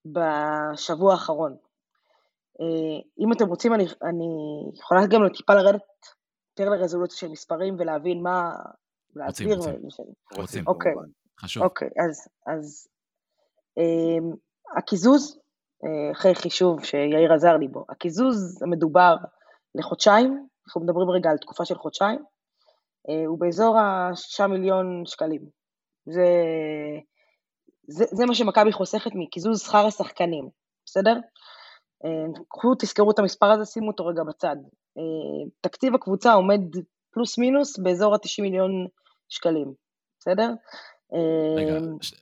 בשבוע האחרון. אה, אם אתם רוצים, אני, אני יכולה גם טיפה לרדת יותר לרזולוציה של מספרים ולהבין מה... להסביר. רוצים, רוצים. רוצים. אוקיי. חשוב. אוקיי, אז, אז אה, הקיזוז, אה, אחרי חישוב שיאיר עזר לי בו, הקיזוז המדובר לחודשיים, אנחנו מדברים רגע על תקופה של חודשיים, הוא באזור ה-6 מיליון שקלים. זה, זה, זה מה שמכבי חוסכת מקיזוז שכר השחקנים, בסדר? אה, קחו, תזכרו את המספר הזה, שימו אותו רגע בצד. אה, תקציב הקבוצה עומד פלוס מינוס באזור ה-90 מיליון שקלים, בסדר? רגע,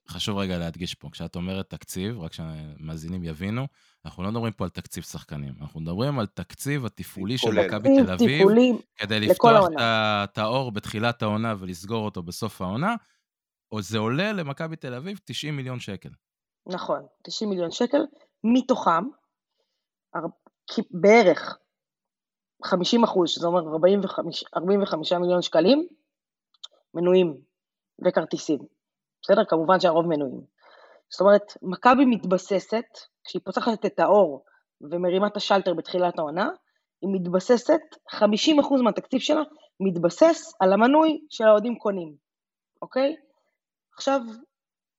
חשוב רגע להדגיש פה, כשאת אומרת תקציב, רק שהמאזינים יבינו, אנחנו לא מדברים פה על תקציב שחקנים, אנחנו מדברים על תקציב התפעולי של מכבי תל אביב, כדי לפתוח את האור בתחילת העונה ולסגור אותו בסוף העונה, או זה עולה למכבי תל אביב 90 מיליון שקל. נכון, 90 מיליון שקל, מתוכם בערך 50 אחוז, שזה אומר 45, 45 מיליון שקלים, מנויים וכרטיסים. בסדר? כמובן שהרוב מנויים. זאת אומרת, מכבי מתבססת, כשהיא פותחת את האור ומרימה את השלטר בתחילת העונה, היא מתבססת, 50% מהתקציב שלה מתבסס על המנוי שהאוהדים קונים, אוקיי? עכשיו,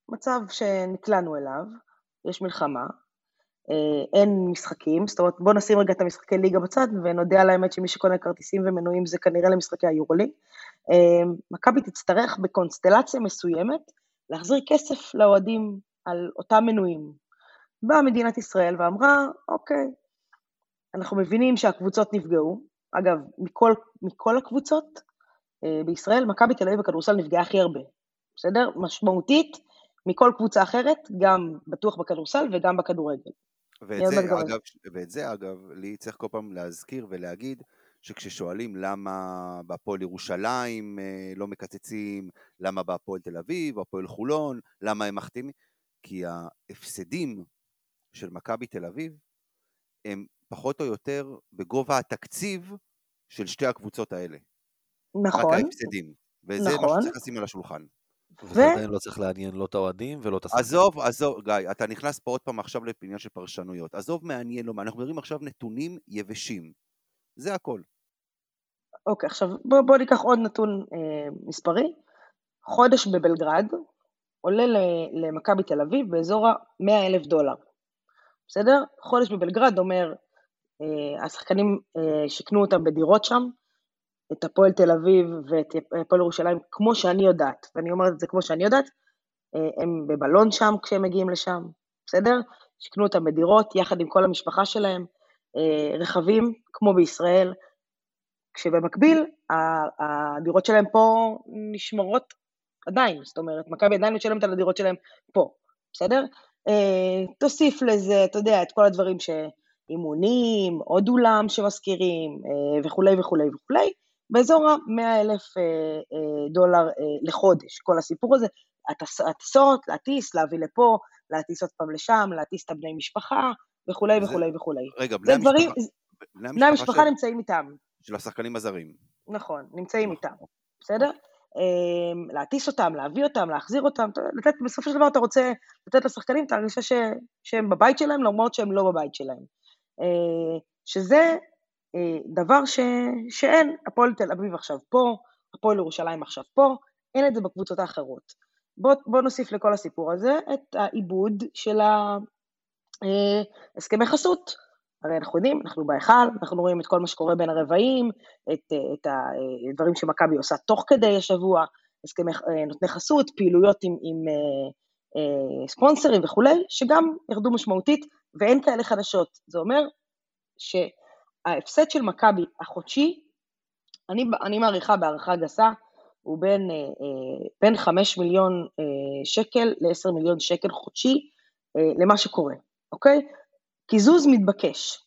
מצב שנקלענו אליו, יש מלחמה, אה, אין משחקים, זאת אומרת בואו נשים רגע את המשחקי ליגה בצד ונודה על האמת שמי שקונה כרטיסים ומנויים זה כנראה למשחקי היורוליג. אה, מכבי תצטרך בקונסטלציה מסוימת להחזיר כסף לאוהדים על אותם מנויים. באה מדינת ישראל ואמרה, אוקיי, אנחנו מבינים שהקבוצות נפגעו, אגב, מכל, מכל הקבוצות אה, בישראל, מכבי תל אביב בכדורסל נפגעה הכי הרבה, בסדר? משמעותית מכל קבוצה אחרת, גם בטוח בכדורסל וגם בכדורגל. ואת זה, אגב, ואת זה, אגב, לי צריך כל פעם להזכיר ולהגיד שכששואלים למה בהפועל ירושלים אה, לא מקצצים, למה בהפועל תל אביב, בהפועל חולון, למה הם מחתימים, כי ההפסדים של מכבי תל אביב הם פחות או יותר בגובה התקציב של שתי הקבוצות האלה. נכון. רק ההפסדים. וזה נכון. מה שצריך לשים על השולחן. וזה עדיין לא צריך לעניין לא את האוהדים ולא את השחקנים. עזוב, עזוב, גיא, אתה נכנס פה עוד פעם עכשיו לעניין של פרשנויות. עזוב מעניין לא, אנחנו מדברים עכשיו נתונים יבשים. זה הכל. אוקיי, עכשיו בואו בוא ניקח עוד נתון אה, מספרי. חודש בבלגרד עולה למכבי תל אביב באזור ה-100 אלף דולר. בסדר? חודש בבלגרד אומר, אה, השחקנים אה, שיכנו אותם בדירות שם, את הפועל תל אביב ואת הפועל ירושלים, כמו שאני יודעת, ואני אומרת את זה כמו שאני יודעת, אה, הם בבלון שם כשהם מגיעים לשם, בסדר? שיכנו אותם בדירות יחד עם כל המשפחה שלהם, אה, רכבים כמו בישראל, כשבמקביל הדירות שלהם פה נשמרות עדיין, זאת אומרת, מכבי עדיין משלמת על הדירות שלהם פה, בסדר? אה, תוסיף לזה, אתה יודע, את כל הדברים ש... אימונים, עוד אולם שמזכירים וכולי וכולי וכולי, באזור ה-100 אלף אה, אה, דולר אה, לחודש, כל הסיפור הזה, הטסות, להטיס, להביא לפה, להטיס עוד פעם לשם, להטיס את הבני משפחה, וכולי. וכולי וכולי. רגע, בני המשפחה... בני המשפחה. נמצאים איתם. של השחקנים הזרים. נכון, נמצאים נכון. איתם, בסדר? אמ, להטיס אותם, להביא אותם, להחזיר אותם, לתת, בסופו של דבר אתה רוצה לתת לשחקנים את ההרגשה ש... שהם בבית שלהם, למרות שהם לא בבית שלהם. שזה אה, דבר ש... שאין, הפועל תל אביב עכשיו פה, הפועל ירושלים עכשיו פה, אין את זה בקבוצות האחרות. בוא, בוא נוסיף לכל הסיפור הזה את העיבוד של הסכמי חסות. הרי אנחנו יודעים, אנחנו בהיכל, אנחנו רואים את כל מה שקורה בין הרבעים, את, את הדברים שמכבי עושה תוך כדי השבוע, הסכמי אה, נותני חסות, פעילויות עם, עם אה, אה, ספונסרים וכולי, שגם ירדו משמעותית, ואין כאלה חדשות. זה אומר ש... ההפסד של מכבי החודשי, אני, אני מעריכה בהערכה גסה, הוא בין, אה, אה, בין 5 מיליון אה, שקל ל-10 מיליון שקל חודשי למה שקורה, אוקיי? קיזוז מתבקש.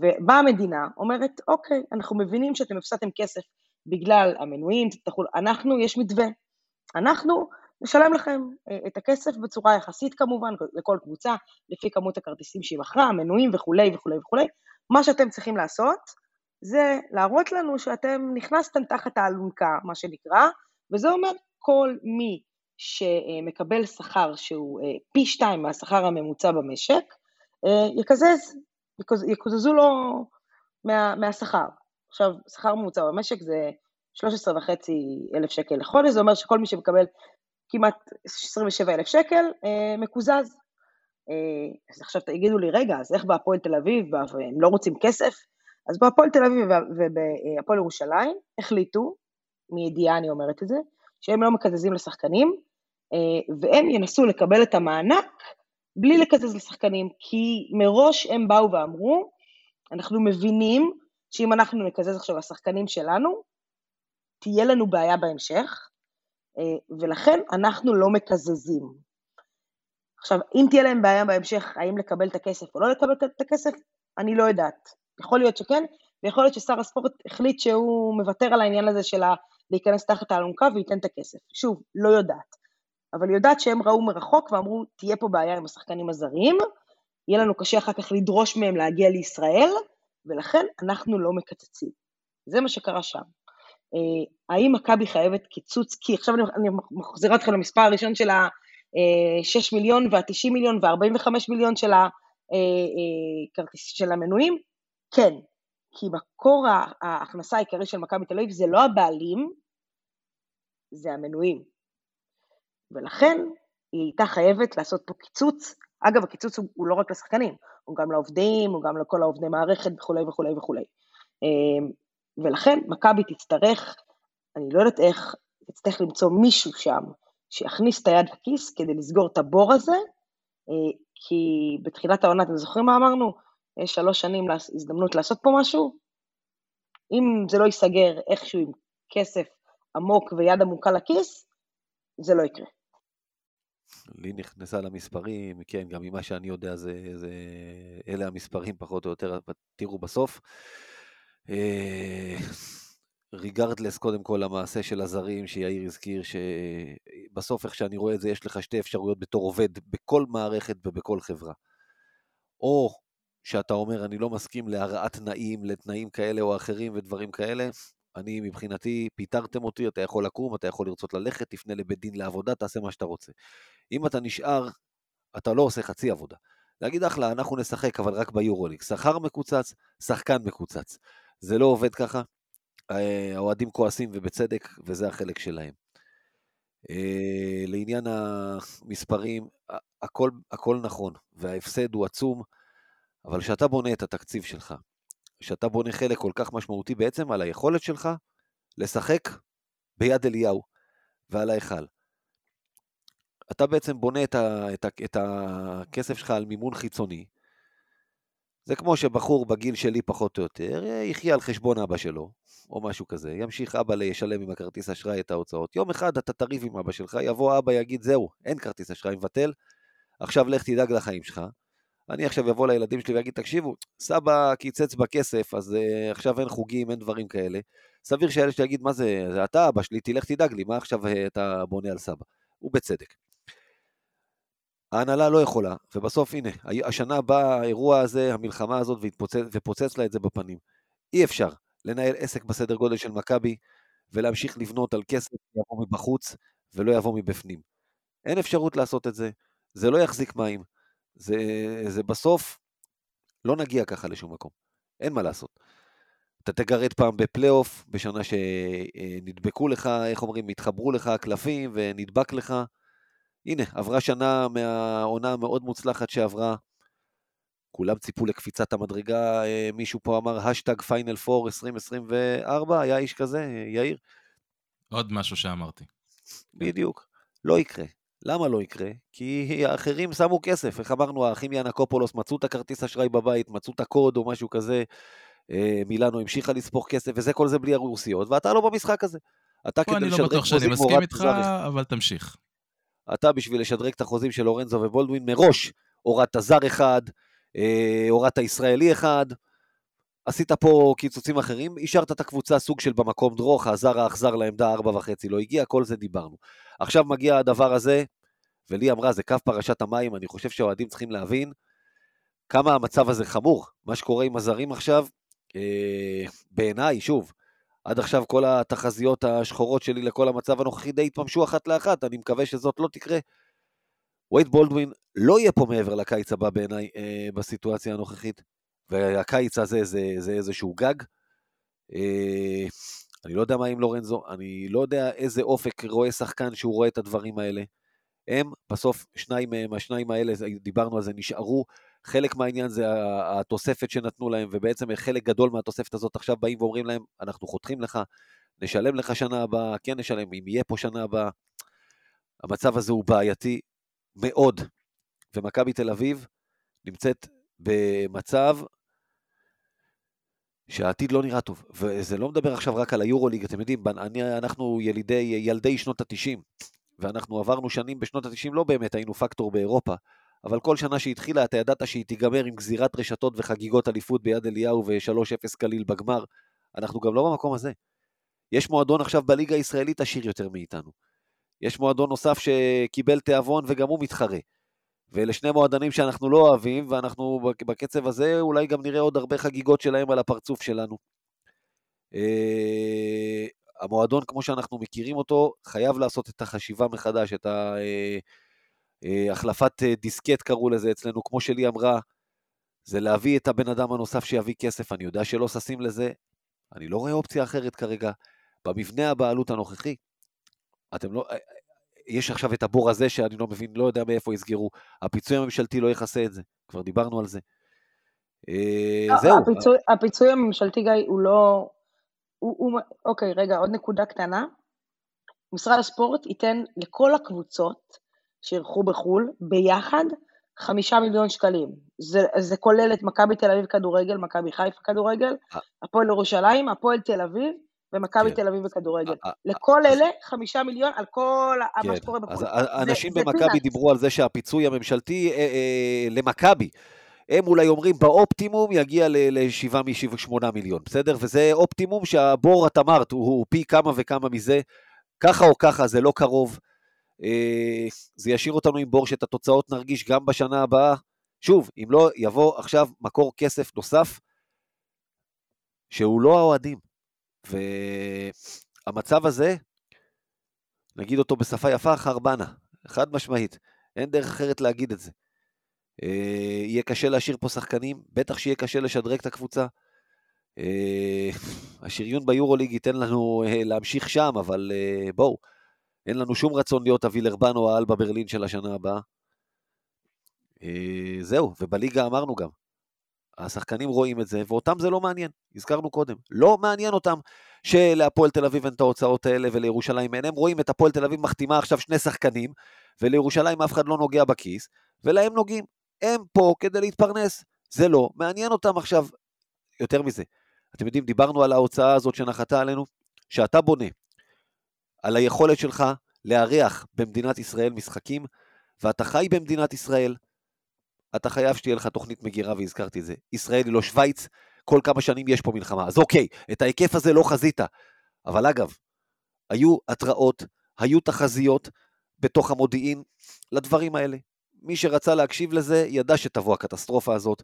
ובאה המדינה, אומרת, אוקיי, אנחנו מבינים שאתם הפסדתם כסף בגלל המנויים, אנחנו, יש מתווה. אנחנו נשלם לכם את הכסף בצורה יחסית כמובן, לכל קבוצה, לפי כמות הכרטיסים שהיא מכרה, המנויים וכולי וכולי וכולי. מה שאתם צריכים לעשות, זה להראות לנו שאתם נכנסתם תחת האלונקה, מה שנקרא, וזה אומר כל מי שמקבל שכר שהוא אה, פי שתיים מהשכר הממוצע במשק, אה, יקזז, יקוזזו לו מה, מהשכר. עכשיו, שכר ממוצע במשק זה 13 וחצי אלף שקל לחודש, זה אומר שכל מי שמקבל כמעט 27 אלף שקל אה, מקוזז. אז עכשיו תגידו לי, רגע, אז איך בהפועל תל אביב, הם לא רוצים כסף? אז בהפועל תל אביב ובהפועל ירושלים החליטו, מידיעה אני אומרת את זה, שהם לא מקזזים לשחקנים, אה, והם ינסו לקבל את המענק בלי לקזז לשחקנים, כי מראש הם באו ואמרו, אנחנו מבינים שאם אנחנו נקזז עכשיו לשחקנים שלנו, תהיה לנו בעיה בהמשך, אה, ולכן אנחנו לא מקזזים. עכשיו, אם תהיה להם בעיה בהמשך, האם לקבל את הכסף או לא לקבל את הכסף, אני לא יודעת. יכול להיות שכן, ויכול להיות ששר הספורט החליט שהוא מוותר על העניין הזה של להיכנס תחת האלונקה וייתן את הכסף. שוב, לא יודעת. אבל יודעת שהם ראו מרחוק ואמרו, תהיה פה בעיה עם השחקנים הזרים, יהיה לנו קשה אחר כך לדרוש מהם להגיע לישראל, ולכן אנחנו לא מקצצים. זה מה שקרה שם. אה, האם מכבי חייבת קיצוץ? כי עכשיו אני, אני מחזירה אתכם למספר הראשון של ה-6 אה, מיליון וה-90 מיליון וה-45 מיליון של, ה, אה, של המנויים, כן, כי מקור ההכנסה העיקרי של מכבי תל אביב זה לא הבעלים, זה המנויים. ולכן היא הייתה חייבת לעשות פה קיצוץ. אגב, הקיצוץ הוא, הוא לא רק לשחקנים, הוא גם לעובדים, הוא גם לכל העובדי מערכת וכולי וכולי וכולי. אמ, ולכן מכבי תצטרך, אני לא יודעת איך, תצטרך למצוא מישהו שם שיכניס את היד לכיס כדי לסגור את הבור הזה, אה, כי בתחילת העונה, אתם זוכרים מה אמרנו? יש שלוש שנים הזדמנות לעשות פה משהו, אם זה לא ייסגר איכשהו עם כסף עמוק ויד עמוקה לכיס, זה לא יקרה. לי נכנסה למספרים, כן, גם ממה שאני יודע, זה, זה, אלה המספרים פחות או יותר, תראו בסוף. ריגרדלס, אה, קודם כל, המעשה של הזרים שיאיר הזכיר, שבסוף, איך שאני רואה את זה, יש לך שתי אפשרויות בתור עובד בכל מערכת ובכל חברה. או שאתה אומר, אני לא מסכים להרעת תנאים, לתנאים כאלה או אחרים ודברים כאלה, אני מבחינתי, פיטרתם אותי, אתה יכול לקום, אתה יכול לרצות ללכת, תפנה לבית דין לעבודה, תעשה מה שאתה רוצה. אם אתה נשאר, אתה לא עושה חצי עבודה. להגיד אחלה, אנחנו נשחק, אבל רק ביורוליג. שכר מקוצץ, שחקן מקוצץ. זה לא עובד ככה. אה, האוהדים כועסים ובצדק, וזה החלק שלהם. אה, לעניין המספרים, הכל, הכל נכון, וההפסד הוא עצום. אבל כשאתה בונה את התקציב שלך, כשאתה בונה חלק כל כך משמעותי בעצם על היכולת שלך לשחק ביד אליהו ועל ההיכל. אתה בעצם בונה את, ה, את, ה, את הכסף שלך על מימון חיצוני. זה כמו שבחור בגיל שלי פחות או יותר יחיה על חשבון אבא שלו, או משהו כזה, ימשיך אבא לשלם עם הכרטיס אשראי את ההוצאות. יום אחד אתה תריב עם אבא שלך, יבוא אבא יגיד זהו, אין כרטיס אשראי, מבטל, עכשיו לך תדאג לחיים שלך. אני עכשיו אבוא לילדים שלי ואגיד, תקשיבו, סבא קיצץ בכסף, אז uh, עכשיו אין חוגים, אין דברים כאלה. סביר שהילד שלי יגיד, מה זה, זה אתה אבא שלי, תלך תדאג לי, מה עכשיו uh, אתה בונה על סבא? ובצדק. ההנהלה לא יכולה, ובסוף הנה, השנה בא האירוע הזה, המלחמה הזאת, והתפוצץ, ופוצץ לה את זה בפנים. אי אפשר לנהל עסק בסדר גודל של מכבי, ולהמשיך לבנות על כסף שיבוא מבחוץ, ולא יבוא מבפנים. אין אפשרות לעשות את זה, זה לא יחזיק מים. זה, זה בסוף, לא נגיע ככה לשום מקום. אין מה לעשות. אתה תגרד פעם בפלייאוף, בשנה שנדבקו לך, איך אומרים, התחברו לך הקלפים ונדבק לך. הנה, עברה שנה מהעונה המאוד מוצלחת שעברה. כולם ציפו לקפיצת המדרגה, אה, מישהו פה אמר הישג פיינל פור 2024, היה איש כזה, יאיר? עוד משהו שאמרתי. בדיוק, לא יקרה. למה לא יקרה? כי האחרים שמו כסף, איך אמרנו, האחים ינקופולוס מצאו את הכרטיס אשראי בבית, מצאו את הקוד או משהו כזה, אה, מילאנו המשיכה לספוך כסף, וזה כל זה בלי הרוסיות, ואתה לא במשחק הזה. אתה פה אני לא בטוח שאני מסכים איתך, אבל תמשיך. אתה בשביל לשדרג את החוזים של לורנזו ובולדווין, מראש הורדת זר אחד, אה, הורדת ישראלי אחד, עשית פה קיצוצים אחרים, השארת את הקבוצה סוג של במקום דרוך, הזר האכזר לעמדה ארבע וחצי לא הגיע, כל זה דיברנו. עכשיו מגיע הדבר הזה, ולי אמרה, זה קו פרשת המים, אני חושב שהאוהדים צריכים להבין כמה המצב הזה חמור. מה שקורה עם הזרים עכשיו, אה, בעיניי, שוב, עד עכשיו כל התחזיות השחורות שלי לכל המצב הנוכחי די התממשו אחת לאחת, אני מקווה שזאת לא תקרה. וייד בולדווין לא יהיה פה מעבר לקיץ הבא בעיניי אה, בסיטואציה הנוכחית, והקיץ הזה זה, זה איזשהו גג. אה, אני לא יודע מה עם לורנזו, אני לא יודע איזה אופק רואה שחקן שהוא רואה את הדברים האלה. הם, בסוף, שניים מהם, השניים האלה, דיברנו על זה, נשארו. חלק מהעניין זה התוספת שנתנו להם, ובעצם חלק גדול מהתוספת הזאת עכשיו באים ואומרים להם, אנחנו חותכים לך, נשלם לך שנה הבאה, כן נשלם, אם יהיה פה שנה הבאה. המצב הזה הוא בעייתי מאוד, ומכבי תל אביב נמצאת במצב שהעתיד לא נראה טוב, וזה לא מדבר עכשיו רק על היורוליג, אתם יודעים, אני, אנחנו ילידי, ילדי שנות ה-90, ואנחנו עברנו שנים בשנות ה-90, לא באמת היינו פקטור באירופה, אבל כל שנה שהתחילה אתה ידעת שהיא תיגמר עם גזירת רשתות וחגיגות אליפות ביד אליהו ו-3-0 קליל בגמר, אנחנו גם לא במקום הזה. יש מועדון עכשיו בליגה הישראלית עשיר יותר מאיתנו. יש מועדון נוסף שקיבל תיאבון וגם הוא מתחרה. ואלה שני מועדונים שאנחנו לא אוהבים, ואנחנו בקצב הזה אולי גם נראה עוד הרבה חגיגות שלהם על הפרצוף שלנו. Uh, המועדון, כמו שאנחנו מכירים אותו, חייב לעשות את החשיבה מחדש, את ההחלפת uh, uh, דיסקט קראו לזה אצלנו, כמו שלי אמרה, זה להביא את הבן אדם הנוסף שיביא כסף, אני יודע שלא ששים לזה, אני לא רואה אופציה אחרת כרגע. במבנה הבעלות הנוכחי, אתם לא, יש עכשיו את הבור הזה שאני לא מבין, לא יודע מאיפה יסגרו. הפיצוי הממשלתי לא יכסה את זה, כבר דיברנו על זה. אה, זהו. הפיצוי, הפיצוי הממשלתי, גיא, הוא לא... הוא, הוא, אוקיי, רגע, עוד נקודה קטנה. משרד הספורט ייתן לכל הקבוצות שאירחו בחו"ל, ביחד, חמישה מיליון שקלים. זה, זה כולל את מכבי תל אביב כדורגל, מכבי חיפה כדורגל, אה. הפועל ירושלים, הפועל תל אביב, ומכבי כן. תל אביב בכדורגל. לכל אלה חמישה מיליון על כל כן. מה שקורה בפועל. אז אנשים במכבי דיברו על זה שהפיצוי הממשלתי אה, אה, למכבי, הם אולי אומרים באופטימום יגיע ל-7 מ-8 מיליון, בסדר? וזה אופטימום שהבור, את אמרת, הוא, הוא פי כמה וכמה מזה. ככה או ככה, זה לא קרוב. אה, זה ישאיר אותנו עם בור שאת התוצאות נרגיש גם בשנה הבאה. שוב, אם לא יבוא עכשיו מקור כסף נוסף, שהוא לא האוהדים, והמצב הזה, נגיד אותו בשפה יפה, חרבנה, חד משמעית, אין דרך אחרת להגיד את זה. אה, יהיה קשה להשאיר פה שחקנים, בטח שיהיה קשה לשדרג את הקבוצה. אה, השריון ביורוליג ייתן לנו אה, להמשיך שם, אבל בואו, אין לנו שום רצון להיות הווילרבן או האלבה ברלין של השנה הבאה. זהו, ובליגה אמרנו גם, השחקנים רואים את זה, ואותם זה לא מעניין, הזכרנו קודם. לא מעניין אותם שלהפועל תל אביב אין את ההוצאות האלה ולירושלים אין. הם רואים את הפועל תל אביב מחתימה עכשיו שני שחקנים, ולירושלים אף אחד לא נוגע בכיס, ולהם נוגעים. הם פה כדי להתפרנס. זה לא מעניין אותם עכשיו. יותר מזה, אתם יודעים, דיברנו על ההוצאה הזאת שנחתה עלינו, שאתה בונה על היכולת שלך לארח במדינת ישראל משחקים, ואתה חי במדינת ישראל, אתה חייב שתהיה לך תוכנית מגירה, והזכרתי את זה. ישראל היא לא שווייץ, כל כמה שנים יש פה מלחמה. אז אוקיי, את ההיקף הזה לא חזית. אבל אגב, היו התראות, היו תחזיות בתוך המודיעין לדברים האלה. מי שרצה להקשיב לזה, ידע שתבוא הקטסטרופה הזאת.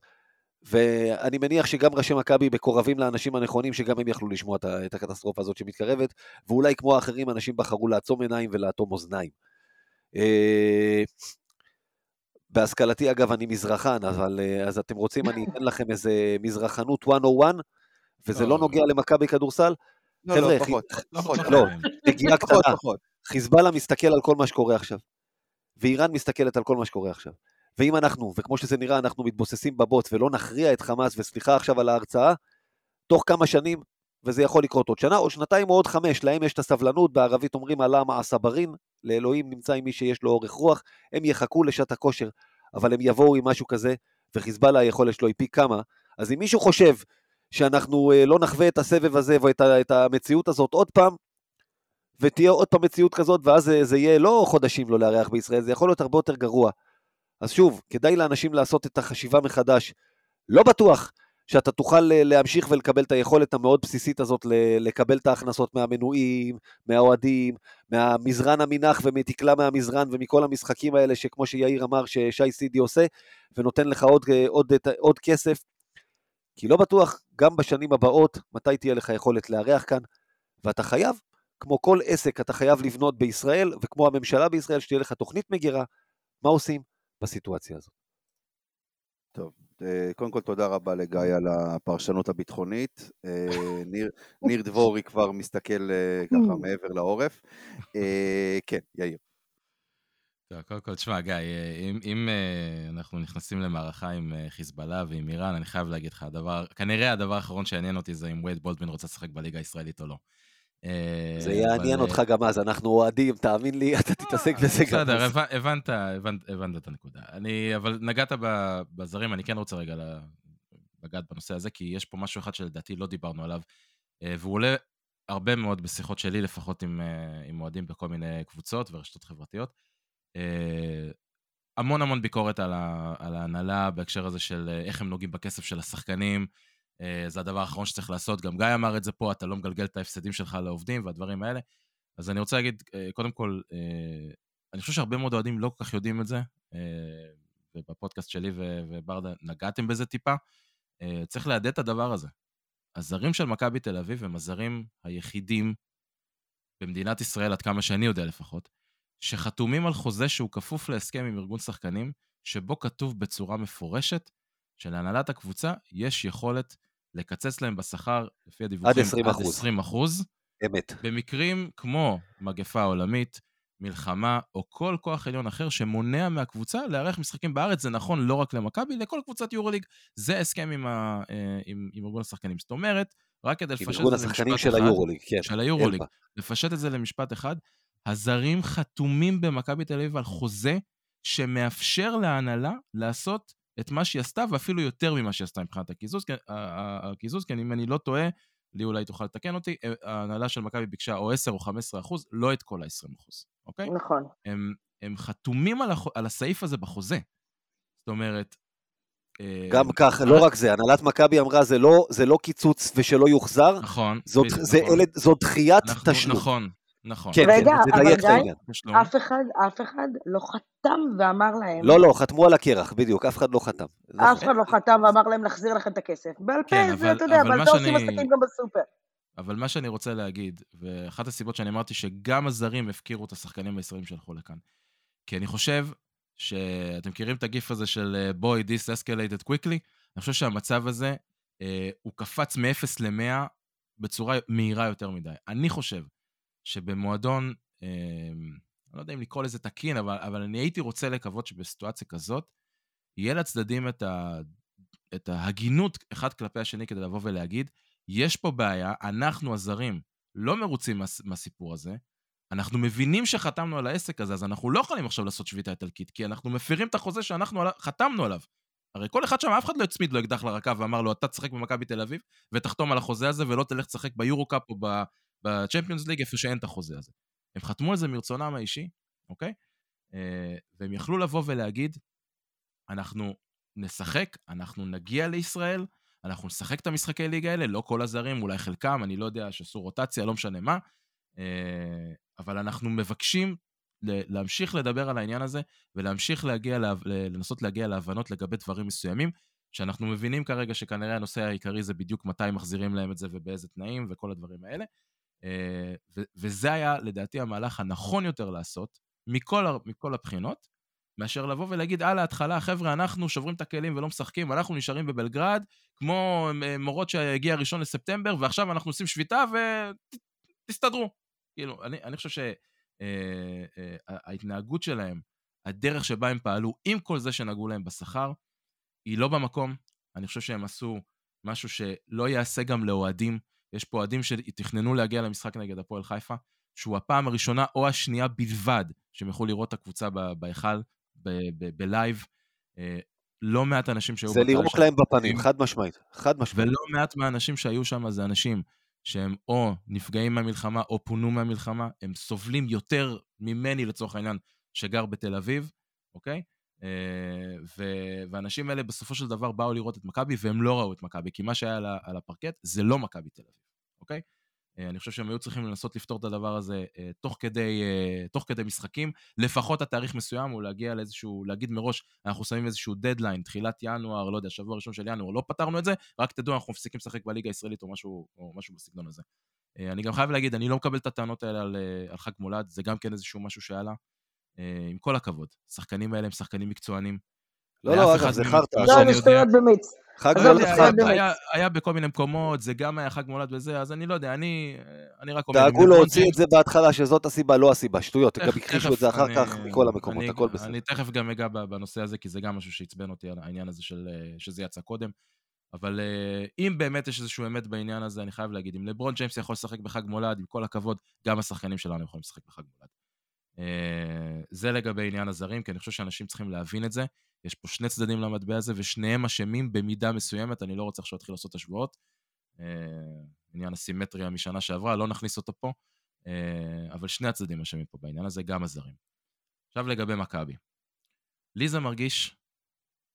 ואני מניח שגם ראשי מכבי מקורבים לאנשים הנכונים, שגם הם יכלו לשמוע את הקטסטרופה הזאת שמתקרבת, ואולי כמו האחרים, אנשים בחרו לעצום עיניים ולאטום אוזניים. בהשכלתי, אגב, אני מזרחן, אבל אה, אז אתם רוצים, אני אתן לכם איזה מזרחנות 101, וזה לא, לא נוגע למכבי כדורסל? לא, לא, פחות. לא, נגיעה קטנה. חיזבאללה מסתכל על כל מה שקורה עכשיו, ואיראן מסתכלת על כל מה שקורה עכשיו. ואם אנחנו, וכמו שזה נראה, אנחנו מתבוססים בבוץ ולא נכריע את חמאס, וסליחה עכשיו על ההרצאה, תוך כמה שנים, וזה יכול לקרות עוד שנה, או שנתיים או עוד חמש, להם יש את הסבלנות, בערבית אומרים עלאמה הסברין, לאלוהים נמצא עם מי שיש לו אורך רוח, הם יחכו לשעת הכושר, אבל הם יבואו עם משהו כזה, וחיזבאללה היכולת שלו היא פי כמה, אז אם מישהו חושב שאנחנו אה, לא נחווה את הסבב הזה ואת המציאות הזאת עוד פעם, ותהיה עוד פעם מציאות כזאת, ואז זה, זה יהיה לא חודשים לא לארח בישראל, זה יכול להיות הרבה יותר גרוע. אז שוב, כדאי לאנשים לעשות את החשיבה מחדש. לא בטוח שאתה תוכל אה, להמשיך ולקבל את היכולת המאוד בסיסית הזאת לקבל את ההכנסות מהמנויים, מהאוהדים, מהמזרן המנח ומתקלה מהמזרן ומכל המשחקים האלה שכמו שיאיר אמר ששי סידי עושה, ונותן לך עוד, אה, עוד, עוד, עוד כסף. כי לא בטוח גם בשנים הבאות מתי תהיה לך יכולת לארח כאן, ואתה חייב, כמו כל עסק, אתה חייב לבנות בישראל, וכמו הממשלה בישראל, שתהיה לך תוכנית מגירה, מה עושים בסיטואציה הזאת. טוב, קודם כל תודה רבה לגיא על הפרשנות הביטחונית. אה, ניר, ניר דבורי כבר מסתכל אה, ככה מעבר לעורף. כן, יאיר. טוב, קודם כל, תשמע, גיא, אם, אם אנחנו נכנסים למערכה עם חיזבאללה ועם איראן, אני חייב להגיד לך, הדבר, כנראה הדבר האחרון שיעניין אותי זה אם וייד בולדמן רוצה לשחק בליגה הישראלית או לא. זה יעניין אותך גם אז, אנחנו אוהדים, תאמין לי, אתה תתעסק בזה גם בסדר, הבנת, הבנת את הנקודה. אני, אבל נגעת בזרים, אני כן רוצה רגע לגעת בנושא הזה, כי יש פה משהו אחד שלדעתי לא דיברנו עליו, אה, והוא עולה הרבה מאוד בשיחות שלי, לפחות עם, אה, עם אוהדים בכל מיני קבוצות ורשתות חברתיות. אה, המון המון ביקורת על, ההנהלה בהקשר הזה של איך הם נוגעים בכסף של השחקנים, אה, זה הדבר האחרון שצריך לעשות. גם גיא אמר את זה פה, אתה לא מגלגל את ההפסדים שלך לעובדים והדברים האלה. אז אני רוצה להגיד, אה, קודם כל, אה, אני חושב שהרבה מאוד אוהדים לא כל כך יודעים את זה, ובפודקאסט שלי וברדה נגעתם בזה טיפה. צריך להדד את הדבר הזה. הזרים של מכבי תל אביב הם הזרים היחידים במדינת ישראל, עד כמה שאני יודע לפחות, שחתומים על חוזה שהוא כפוף להסכם עם ארגון שחקנים, שבו כתוב בצורה מפורשת שלהנהלת הקבוצה יש יכולת לקצץ להם בשכר, לפי הדיווחים, עד 20 אחוז. עד 20 אחוז. אמת. במקרים כמו מגפה עולמית, מלחמה, או כל כוח עליון אחר שמונע מהקבוצה לארח משחקים בארץ, זה נכון לא רק למכבי, לכל קבוצת יורוליג. זה הסכם עם, ה, אה, עם, עם ארגון השחקנים. זאת אומרת, רק כדי לפשט את זה למשפט אחד... עם ארגון השחקנים של היורוליג, כן. של היורוליג. לפשט את זה למשפט אחד, הזרים חתומים במכבי תל אביב על חוזה שמאפשר להנהלה לעשות את מה שהיא עשתה, ואפילו יותר ממה שהיא עשתה מבחינת הקיזוז, כי, הקיזוז, כי אם אני לא טועה, לי אולי תוכל לתקן אותי, אה, ההנהלה של מכבי ביקשה או 10 או 15 אחוז, לא את כל ה-20 אחוז, אוקיי? נכון. הם, הם חתומים על, הח... על הסעיף הזה בחוזה. זאת אומרת... אה, גם הם... כך, לא רק זה, הנהלת מכבי אמרה, זה לא, זה לא קיצוץ ושלא יוחזר, נכון, זאת, בדיוק, זה נכון. אלה, זאת דחיית אנחנו, תשלום. נכון, נכון. כן, רגע, כן, אבל גיא, אף אחד, אף אחד לא חתם ואמר להם... לא, לא, חתמו על הקרח, בדיוק, אף אחד לא חתם. אף אחד לא חתם ואמר להם להחזיר לכם את הכסף. בעל פה, כן, זה, אתה יודע, אבל אתה עושים עסקים גם בסופר. אבל מה שאני רוצה להגיד, ואחת הסיבות שאני אמרתי שגם הזרים הפקירו את השחקנים הישראלים שהלכו לכאן, כי אני חושב שאתם מכירים את הגיף הזה של בואי, this escalated quickly? אני חושב שהמצב הזה, אה, הוא קפץ מ-0 ל-100 בצורה מהירה יותר מדי. אני חושב שבמועדון, אה, אני לא יודע אם לקרוא לזה תקין, אבל, אבל אני הייתי רוצה לקוות שבסיטואציה כזאת, יהיה לצדדים את, ה, את ההגינות אחד כלפי השני כדי לבוא ולהגיד, יש פה בעיה, אנחנו הזרים לא מרוצים מה, מהסיפור הזה, אנחנו מבינים שחתמנו על העסק הזה, אז אנחנו לא יכולים עכשיו לעשות שביתה איטלקית, כי אנחנו מפירים את החוזה שאנחנו חתמנו עליו. הרי כל אחד שם, אף אחד לא הצמיד לו אקדח לרקה ואמר לו, אתה תשחק במכבי תל אביב, ותחתום על החוזה הזה, ולא תלך לשחק ביורו-קאפ או בצ'מפיונס ליג איפה שאין את החוזה הזה. הם חתמו על זה מרצונם האישי, אוקיי? אה, והם יכלו לבוא ולהגיד, אנחנו נשחק, אנחנו נגיע לישראל, אנחנו נשחק את המשחקי ליגה האלה, לא כל הזרים, אולי חלקם, אני לא יודע, שעשו רוטציה, לא משנה מה, אה, אבל אנחנו מבקשים להמשיך לדבר על העניין הזה, ולהמשיך להגיע, לנסות להגיע להבנות לגבי דברים מסוימים, שאנחנו מבינים כרגע שכנראה הנושא העיקרי זה בדיוק מתי מחזירים להם את זה ובאיזה תנאים וכל הדברים האלה. אה, וזה היה לדעתי המהלך הנכון יותר לעשות, מכל, מכל הבחינות, מאשר לבוא ולהגיד על ההתחלה, חבר'ה, אנחנו שוברים את הכלים ולא משחקים, אנחנו נשארים בבלגרד, כמו אה, מורות שהגיע ראשון לספטמבר, ועכשיו אנחנו עושים שביתה ותסתדרו. כאילו, אני, אני חושב שההתנהגות אה, שלהם, הדרך שבה הם פעלו, עם כל זה שנגעו להם בשכר, היא לא במקום. אני חושב שהם עשו משהו שלא ייעשה גם לאוהדים יש פה אוהדים שתכננו להגיע למשחק נגד הפועל חיפה, שהוא הפעם הראשונה או השנייה בלבד שהם יכולו לראות את הקבוצה בהיכל, בלייב. אה, לא מעט אנשים שהיו... זה לירוק להם בפנים, חד משמעית, חד משמעית. ולא מעט מהאנשים שהיו שם זה אנשים שהם או נפגעים מהמלחמה או פונו מהמלחמה, הם סובלים יותר ממני לצורך העניין, שגר בתל אביב, אוקיי? אה, והאנשים האלה בסופו של דבר באו לראות את מכבי והם לא ראו את מכבי, כי מה שהיה על הפרקט זה לא מכבי תל אביב, אוקיי? אה, אני חושב שהם היו צריכים לנסות לפתור את הדבר הזה אה, תוך כדי, תוך כדי משחקים, לפחות התאריך מסוים, הוא להגיע לאיזשהו, להגיד מראש, אנחנו שמים איזשהו דדליין, תחילת ינואר, לא יודע, שבוע ראשון של ינואר, לא פתרנו את זה, רק תדעו, אנחנו מפסיקים לשחק בליגה הישראלית או משהו, או משהו בסגנון הזה. אני גם חייב להגיד, אני לא מקבל את הטענות האלה על, על חג מולד, זה גם כן איזשהו משהו שעלה. אה, עם כל הכבוד. השחקנים האלה הם שחקנים מקצוענים. לא, לא, אגב, זה חרטא. לא, זה שטויות במיץ. חג מולד חרטא. היה בכל מיני מקומות, זה גם היה חג מולד וזה, אז אני לא יודע, אני, רק אומר... דאגו להוציא את זה בהתחלה, שזאת הסיבה, לא הסיבה, שטויות, גם הכחישו את זה אחר כך מכל המקומות, הכל בסדר. אני תכף גם אגע בנושא הזה, כי זה גם משהו שעצבן אותי, העניין הזה של אה, שזה יצא קודם. אבל uh, אם באמת יש איזשהו אמת בעניין הזה, אני חייב להגיד, אם לברון ג'יימס יכול לשחק בחג מולד, עם כל הכבוד, גם השחקנים שלנו יכולים לשחק בחג מולד. אה, זה לגבי עניין הזרים, כי אני חושב שאנשים צריכים להבין את זה. יש פה שני צדדים למטבע הזה, ושניהם אשמים במידה מסוימת, אני לא רוצה עכשיו להתחיל לעשות השוואות. אה, עניין הסימטריה משנה שעברה, לא נכניס אותו פה, אה, אבל שני הצדדים אשמים פה בעניין הזה, גם הזרים. עכשיו לגבי מכבי. לי זה מרגיש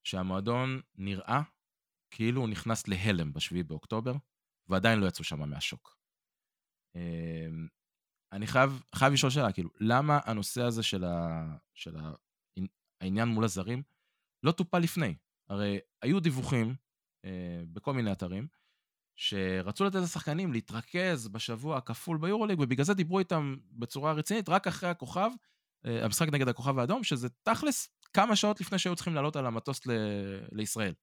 שהמועדון נראה כאילו הוא נכנס להלם ב-7 באוקטובר, ועדיין לא יצאו שם מהשוק. אני חייב, חייב לשאול שאלה, כאילו, למה הנושא הזה של, ה, של ה, העניין מול הזרים לא טופל לפני? הרי היו דיווחים אה, בכל מיני אתרים, שרצו לתת לשחקנים להתרכז בשבוע הכפול ביורוליג, ובגלל זה דיברו איתם בצורה רצינית רק אחרי הכוכב, אה, המשחק נגד הכוכב האדום, שזה תכלס כמה שעות לפני שהיו צריכים לעלות על המטוס ל- לישראל.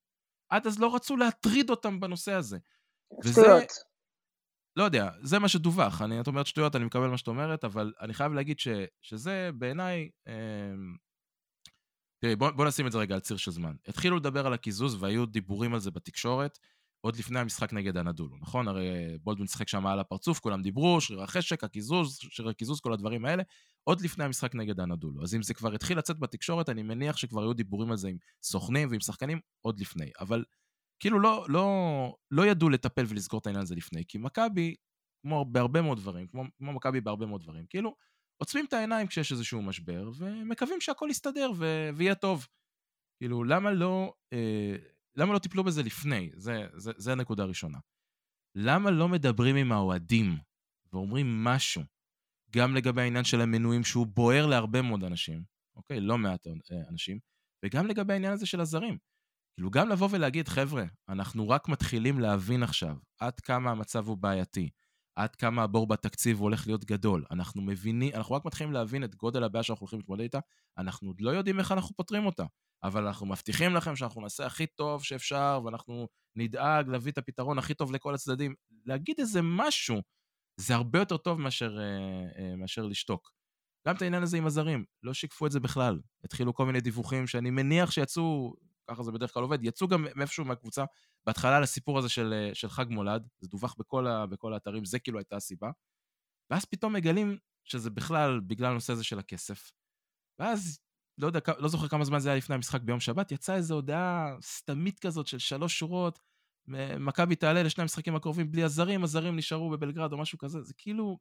עד אז לא רצו להטריד אותם בנושא הזה. שטויות. וזה, לא יודע, זה מה שדווח. אני, את אומרת שטויות, אני מקבל מה שאת אומרת, אבל אני חייב להגיד ש, שזה בעיניי... אה, תראי, בוא, בוא נשים את זה רגע על ציר של זמן. התחילו לדבר על הקיזוז והיו דיבורים על זה בתקשורת עוד לפני המשחק נגד הנדולו, נכון? הרי בולדווין שיחק שם על הפרצוף, כולם דיברו, שריר החשק, הקיזוז, שריר הקיזוז, כל הדברים האלה, עוד לפני המשחק נגד הנדולו. אז אם זה כבר התחיל לצאת בתקשורת, אני מניח שכבר היו דיבורים על זה עם סוכנים ועם שחקנים עוד לפני. אבל כאילו לא, לא, לא ידעו לטפל ולסגור את העניין הזה לפני, כי מכבי, כמו בהרבה מאוד דברים, כמו, כמו מכבי בהרבה מאוד דברים, כאילו, עוצמים את העיניים כשיש איזשהו משבר, ומקווים שהכל יסתדר ו- ויהיה טוב. כאילו, למה לא, אה, למה לא טיפלו בזה לפני? זה, זה, זה הנקודה הראשונה. למה לא מדברים עם האוהדים ואומרים משהו, גם לגבי העניין של המנויים שהוא בוער להרבה מאוד אנשים, אוקיי? לא מעט אה, אנשים, וגם לגבי העניין הזה של הזרים. כאילו גם לבוא ולהגיד, חבר'ה, אנחנו רק מתחילים להבין עכשיו עד כמה המצב הוא בעייתי, עד כמה הבור בתקציב הולך להיות גדול. אנחנו מבינים, אנחנו רק מתחילים להבין את גודל הבעיה שאנחנו הולכים להתמודד איתה, אנחנו עוד לא יודעים איך אנחנו פותרים אותה, אבל אנחנו מבטיחים לכם שאנחנו נעשה הכי טוב שאפשר, ואנחנו נדאג להביא את הפתרון הכי טוב לכל הצדדים. להגיד איזה משהו, זה הרבה יותר טוב מאשר, אה, אה, מאשר לשתוק. גם את העניין הזה עם הזרים, לא שיקפו את זה בכלל. התחילו כל מיני דיווחים שאני מניח שיצאו ככה זה בדרך כלל עובד, יצאו גם מאיפשהו מהקבוצה, בהתחלה לסיפור הזה של, אה, של חג מולד, זה דווח בכל, ה, בכל האתרים, זה כאילו הייתה הסיבה, ואז פתאום מגלים שזה בכלל בגלל הנושא הזה של הכסף. ואז, לא יודע, לא זוכר כמה זמן זה היה לפני המשחק ביום שבת, יצאה איזו הודעה סתמית כזאת של שלוש שורות, מכבי תעלה לשני המשחקים הקרובים בלי הזרים, הזרים נשארו בבלגרד או משהו כזה, זה כאילו,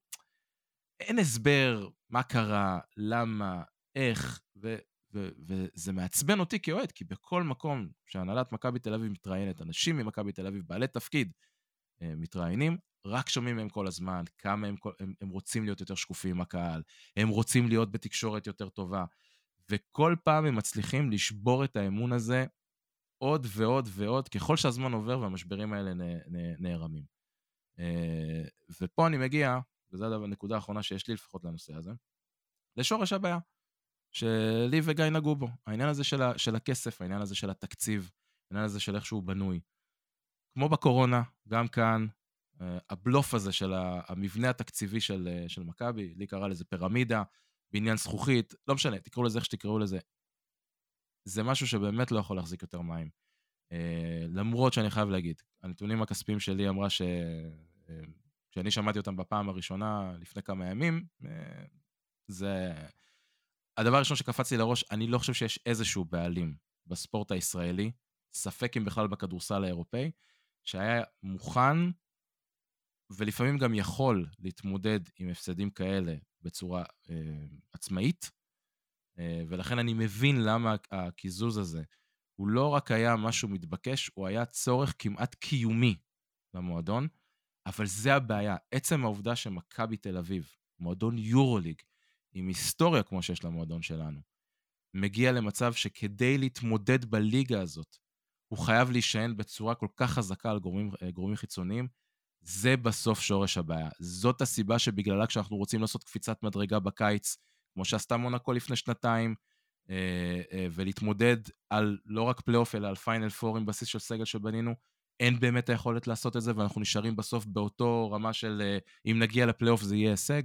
אין הסבר מה קרה, למה, איך, ו... ו- וזה מעצבן אותי כאוהד, כי בכל מקום שהנהלת מכבי תל אביב מתראיינת, אנשים ממכבי תל אביב, בעלי תפקיד, אה, מתראיינים, רק שומעים מהם כל הזמן כמה הם, הם, הם רוצים להיות יותר שקופים עם הקהל, הם רוצים להיות בתקשורת יותר טובה, וכל פעם הם מצליחים לשבור את האמון הזה עוד ועוד ועוד, ככל שהזמן עובר והמשברים האלה נ, נ, נערמים. אה, ופה אני מגיע, וזו הנקודה האחרונה שיש לי לפחות לנושא הזה, לשורש הבעיה. שלי וגיא נגעו בו. העניין הזה של, ה, של הכסף, העניין הזה של התקציב, העניין הזה של איך שהוא בנוי. כמו בקורונה, גם כאן, אה, הבלוף הזה של המבנה התקציבי של, אה, של מכבי, לי קרא לזה פירמידה, בעניין זכוכית, לא משנה, תקראו לזה איך שתקראו לזה. זה משהו שבאמת לא יכול להחזיק יותר מים. Uh, למרות שאני חייב להגיד, הנתונים הכספיים שלי אמרה ש... כשאני שמעתי אותם בפעם הראשונה לפני כמה ימים, אה, זה... הדבר הראשון שקפץ לי לראש, אני לא חושב שיש איזשהו בעלים בספורט הישראלי, ספק אם בכלל בכדורסל האירופאי, שהיה מוכן ולפעמים גם יכול להתמודד עם הפסדים כאלה בצורה אה, עצמאית, אה, ולכן אני מבין למה הקיזוז הזה הוא לא רק היה משהו מתבקש, הוא היה צורך כמעט קיומי למועדון, אבל זה הבעיה. עצם העובדה שמכבי תל אביב, מועדון יורוליג, עם היסטוריה כמו שיש למועדון שלנו, מגיע למצב שכדי להתמודד בליגה הזאת, הוא חייב להישען בצורה כל כך חזקה על גורמים, אה, גורמים חיצוניים, זה בסוף שורש הבעיה. זאת הסיבה שבגללה כשאנחנו רוצים לעשות קפיצת מדרגה בקיץ, כמו שעשתה מונקו לפני שנתיים, אה, אה, ולהתמודד על לא רק פלייאוף, אלא על פיינל פור עם בסיס של סגל שבנינו, אין באמת היכולת לעשות את זה, ואנחנו נשארים בסוף באותו רמה של אם נגיע לפלייאוף זה יהיה הישג.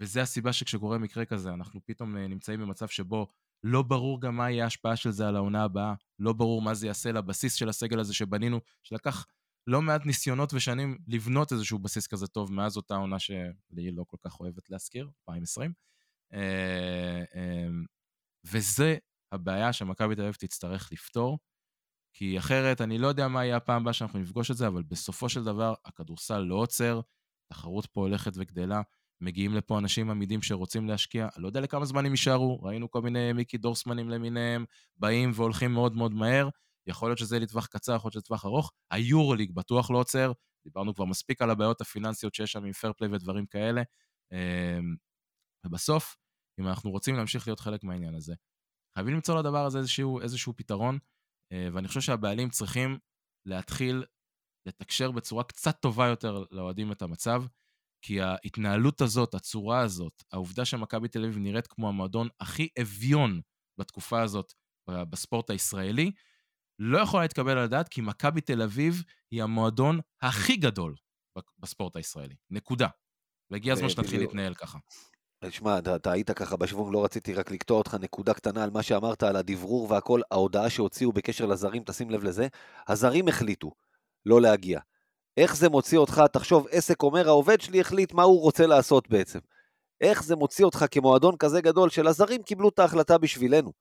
וזה הסיבה שכשקורה מקרה כזה, אנחנו פתאום נמצאים במצב שבו לא ברור גם מה יהיה ההשפעה של זה על העונה הבאה, לא ברור מה זה יעשה לבסיס של הסגל הזה שבנינו, שלקח לא מעט ניסיונות ושנים לבנות איזשהו בסיס כזה טוב מאז אותה עונה שלי לא כל כך אוהבת להזכיר, 2020. וזה הבעיה שמכבי תל אביב תצטרך לפתור, כי אחרת אני לא יודע מה יהיה הפעם הבאה שאנחנו נפגוש את זה, אבל בסופו של דבר הכדורסל לא עוצר, התחרות פה הולכת וגדלה, מגיעים לפה אנשים עמידים שרוצים להשקיע, לא יודע לכמה זמן הם יישארו, ראינו כל מיני מיקי דורסמנים למיניהם, באים והולכים מאוד מאוד מהר, יכול להיות שזה לטווח קצר, יכול להיות שזה לטווח ארוך, היורוליג בטוח לא עוצר, דיברנו כבר מספיק על הבעיות הפיננסיות שיש שם עם פרפליי ודברים כאלה, אמ, ובסוף, אם אנחנו רוצים להמשיך להיות חלק מהעניין הזה, חייבים למצוא לדבר הזה איזשהו, איזשהו פתרון, אה, ואני חושב שהבעלים צריכים להתחיל לתקשר בצורה קצת טובה יותר לאוהדים את המצב, כי ההתנהלות הזאת, הצורה הזאת, העובדה שמכבי תל אביב נראית כמו המועדון הכי אביון בתקופה הזאת בספורט הישראלי, לא יכולה להתקבל על הדעת, כי מכבי תל אביב היא המועדון הכי גדול בספורט הישראלי. נקודה. והגיע הזמן שנתחיל להתנהל ככה. תשמע, אתה, אתה היית ככה בשוונג, לא רציתי רק לקטוע אותך נקודה קטנה על מה שאמרת על הדברור והכל, ההודעה שהוציאו בקשר לזרים, תשים לב לזה, הזרים החליטו לא להגיע. איך זה מוציא אותך, תחשוב, עסק אומר, העובד שלי החליט מה הוא רוצה לעשות בעצם. איך זה מוציא אותך כמועדון כזה גדול של הזרים קיבלו את ההחלטה בשבילנו.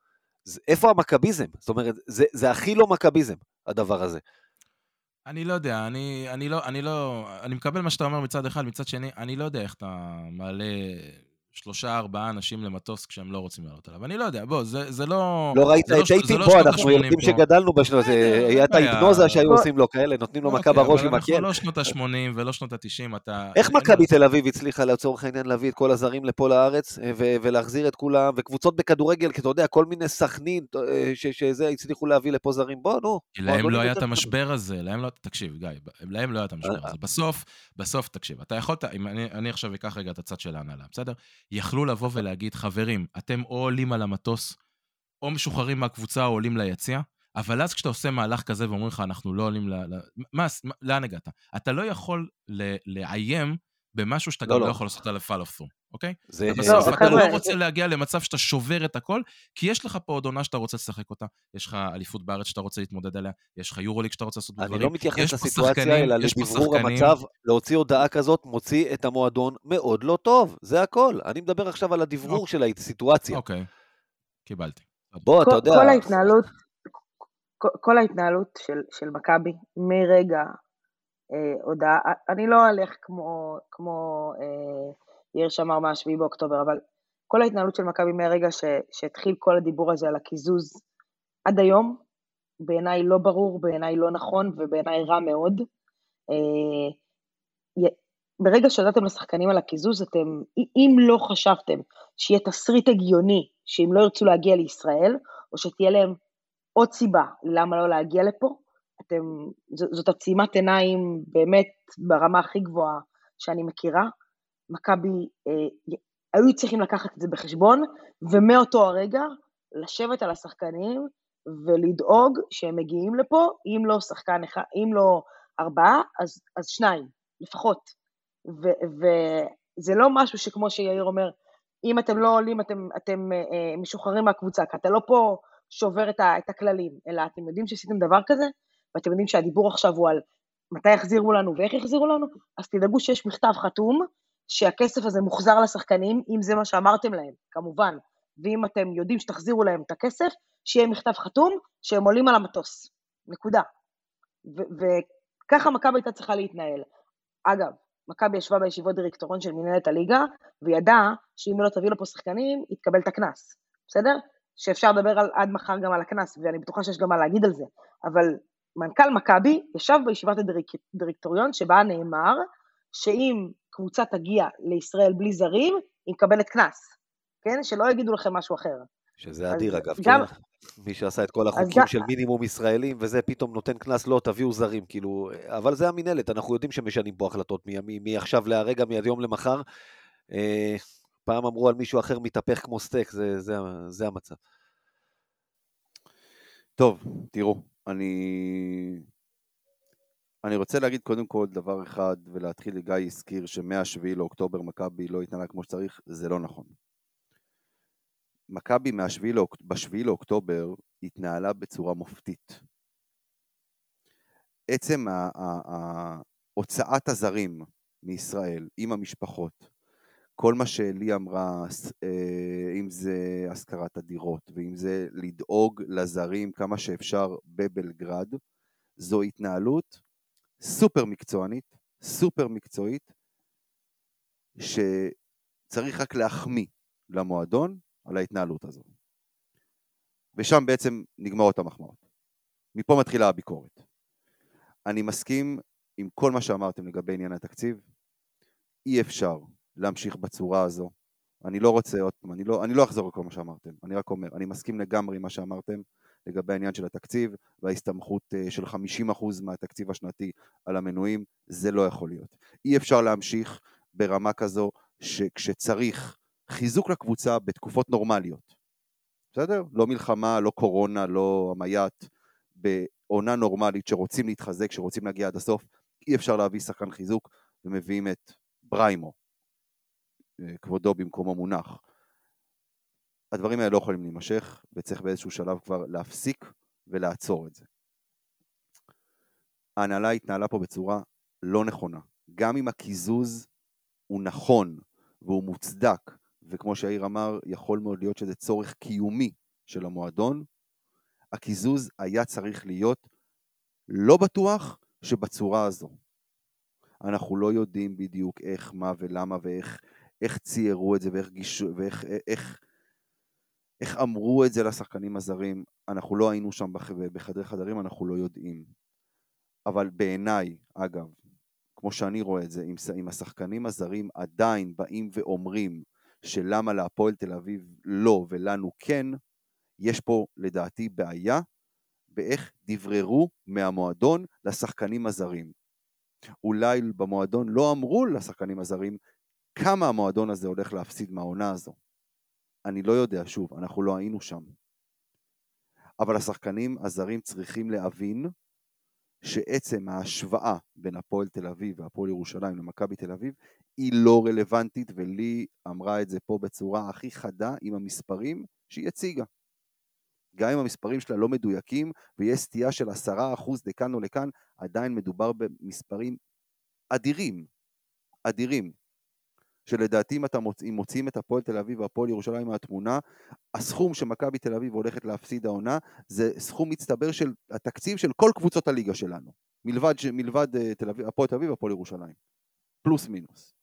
איפה המכביזם? זאת אומרת, זה, זה הכי לא מכביזם, הדבר הזה. אני לא יודע, אני, אני לא, אני לא, אני מקבל מה שאתה אומר מצד אחד, מצד שני, אני לא יודע איך אתה מעלה שלושה, ארבעה אנשים למטוס כשהם לא רוצים לעלות עליו. אני לא יודע, בוא, זה, זה לא... לא ראית את אייטים לא פה, אנחנו ילדים שגדלנו בשנות, היה את ההיפנוזה שהיו עושים לו כאלה, נותנים לו מכה אוקיי, בראש עם הקל. אנחנו לא שנות ה-80 ולא שנות ה-90, אתה... איך מכבי תל אביב הצליחה לצורך העניין להביא את כל הזרים לפה לארץ, אה, ולהחזיר את כולם, וקבוצות בכדורגל, כי אתה יודע, כל מיני סכנין אה, שזה, הצליחו להביא לפה זרים, בוא, נו. להם לא היה את המשבר הזה, להם לא... תקשיב, גיא, להם לא היה את המשבר הזה. בסוף, בסוף, תקשיב, אתה יכולת, אם אני עכשיו אקח רגע את הצד של ההנהלה, בסדר? יכלו לבוא ולהגיד, חברים, אתם או עולים על המטוס, או משוחררים מהקבוצה או עולים ליציע, אבל אז כשאתה עושה מהלך כזה ואומרים לך, אנחנו לא עולים ל... ל... מה, לאן הגעת? אתה לא יכול ל... לאיים במשהו שאתה לא, גם לא, לא יכול לעשות עליו follow through, אוקיי? זה... בסוף לא, אתה לא רוצה להגיע למצב שאתה שובר את הכל, כי יש לך פה עוד עונה שאתה רוצה לשחק אותה, יש לך אליפות בארץ שאתה רוצה להתמודד עליה, יש לך יורוליג שאתה רוצה לעשות בדברים. אני לא מתייחס לסיטואציה, אלא לדברור המצב, להוציא הודעה כזאת מוציא את המועדון מאוד לא טוב, זה הכל. אני מדבר עכשיו על הדברור אוקיי. של הסיטואציה. אוקיי, קיבלתי. בוא, אתה יודע... כל ההתנהלות, כל ההתנהלות של, של מכבי, מרגע אה, הודעה, אני לא אלך כמו, כמו אה, יאיר שמר מה-7 באוקטובר, אבל כל ההתנהלות של מכבי מהרגע ש, שהתחיל כל הדיבור הזה על הקיזוז עד היום, בעיניי לא ברור, בעיניי לא נכון ובעיניי רע מאוד. אה, ברגע שהודעתם לשחקנים על הקיזוז, אתם, אם לא חשבתם שיהיה תסריט הגיוני שאם לא ירצו להגיע לישראל, או שתהיה להם עוד סיבה למה לא להגיע לפה, אתם, זאת עצימת עיניים באמת ברמה הכי גבוהה שאני מכירה. מכבי אה, היו צריכים לקחת את זה בחשבון, ומאותו הרגע לשבת על השחקנים ולדאוג שהם מגיעים לפה, אם לא שחקן אחד, אם לא ארבעה, אז, אז שניים, לפחות. וזה לא משהו שכמו שיאיר אומר, אם אתם לא עולים, אתם, אתם אה, משוחררים מהקבוצה, כי אתה לא פה שובר את, ה, את הכללים, אלא אתם יודעים שעשיתם דבר כזה, ואתם יודעים שהדיבור עכשיו הוא על מתי יחזירו לנו ואיך יחזירו לנו, אז תדאגו שיש מכתב חתום, שהכסף הזה מוחזר לשחקנים, אם זה מה שאמרתם להם, כמובן. ואם אתם יודעים שתחזירו להם את הכסף, שיהיה מכתב חתום שהם עולים על המטוס. נקודה. וככה מכבי הייתה צריכה להתנהל. אגב, מכבי ישבה בישיבות דירקטוריון של מנהלת הליגה, וידעה שאם היא לא תביא לפה שחקנים, היא תקבל את הקנס, בסדר? שאפשר לדבר על, עד מחר גם על הקנס, ואני בטוחה שיש גם מה להגיד על זה, אבל מנכ"ל מכבי ישב בישיבת הדירקטוריון שבה נאמר שאם קבוצה תגיע לישראל בלי זרים, היא מקבלת קנס, כן? שלא יגידו לכם משהו אחר. שזה אדיר אגב, גם... כן? מי שעשה את כל החוקים גם... של מינימום ישראלים, וזה פתאום נותן קנס, לא, תביאו זרים, כאילו, אבל זה המינהלת, אנחנו יודעים שמשנים פה החלטות מעכשיו להרגע, מהיום למחר. אה, פעם אמרו על מישהו אחר מתהפך כמו סטייק, זה, זה, זה המצב. טוב, תראו, אני... אני רוצה להגיד קודם כל דבר אחד, ולהתחיל, גיא הזכיר שמ-7 לאוקטובר מכבי לא התנהלה כמו שצריך, זה לא נכון. מכבי ב-7 לאוקטובר התנהלה בצורה מופתית. עצם הוצאת הזרים מישראל עם המשפחות, כל מה שלי אמרה, אה, אם זה השכרת הדירות ואם זה לדאוג לזרים כמה שאפשר בבלגרד, זו התנהלות סופר מקצוענית, סופר מקצועית, שצריך רק להחמיא למועדון על ההתנהלות הזו. ושם בעצם נגמרות המחמאות. מפה מתחילה הביקורת. אני מסכים עם כל מה שאמרתם לגבי עניין התקציב. אי אפשר להמשיך בצורה הזו. אני לא רוצה עוד פעם, אני לא, אני לא אחזור על כל מה שאמרתם, אני רק אומר, אני מסכים לגמרי עם מה שאמרתם לגבי העניין של התקציב וההסתמכות אה, של 50% מהתקציב השנתי על המנויים, זה לא יכול להיות. אי אפשר להמשיך ברמה כזו שכשצריך חיזוק לקבוצה בתקופות נורמליות, בסדר? לא מלחמה, לא קורונה, לא המייט, בעונה נורמלית שרוצים להתחזק, שרוצים להגיע עד הסוף, אי אפשר להביא שחקן חיזוק ומביאים את בריימו, כבודו במקומו מונח. הדברים האלה לא יכולים להימשך, וצריך באיזשהו שלב כבר להפסיק ולעצור את זה. ההנהלה התנהלה פה בצורה לא נכונה. גם אם הקיזוז הוא נכון והוא מוצדק, וכמו שהעיר אמר, יכול מאוד להיות שזה צורך קיומי של המועדון, הקיזוז היה צריך להיות לא בטוח שבצורה הזו. אנחנו לא יודעים בדיוק איך, מה ולמה ואיך איך ציירו את זה ואיך, גישו, ואיך איך, איך אמרו את זה לשחקנים הזרים. אנחנו לא היינו שם בחדרי חדרים, אנחנו לא יודעים. אבל בעיניי, אגב, כמו שאני רואה את זה, אם, אם השחקנים הזרים עדיין באים ואומרים שלמה להפועל תל אביב לא ולנו כן, יש פה לדעתי בעיה באיך דבררו מהמועדון לשחקנים הזרים. אולי במועדון לא אמרו לשחקנים הזרים כמה המועדון הזה הולך להפסיד מהעונה הזו. אני לא יודע, שוב, אנחנו לא היינו שם. אבל השחקנים הזרים צריכים להבין שעצם ההשוואה בין הפועל תל אביב והפועל ירושלים למכבי תל אביב היא לא רלוונטית, ולי אמרה את זה פה בצורה הכי חדה עם המספרים שהיא הציגה. גם אם המספרים שלה לא מדויקים ויש סטייה של עשרה אחוז לכאן או לכאן, עדיין מדובר במספרים אדירים, אדירים. שלדעתי אם, אתה מוצ... אם מוציאים את הפועל תל אביב והפועל ירושלים מהתמונה, הסכום שמכבי תל אביב הולכת להפסיד העונה זה סכום מצטבר של התקציב של כל קבוצות הליגה שלנו, מלבד, מלבד אה, תל אביב, הפועל תל אביב והפועל ירושלים, פלוס מינוס.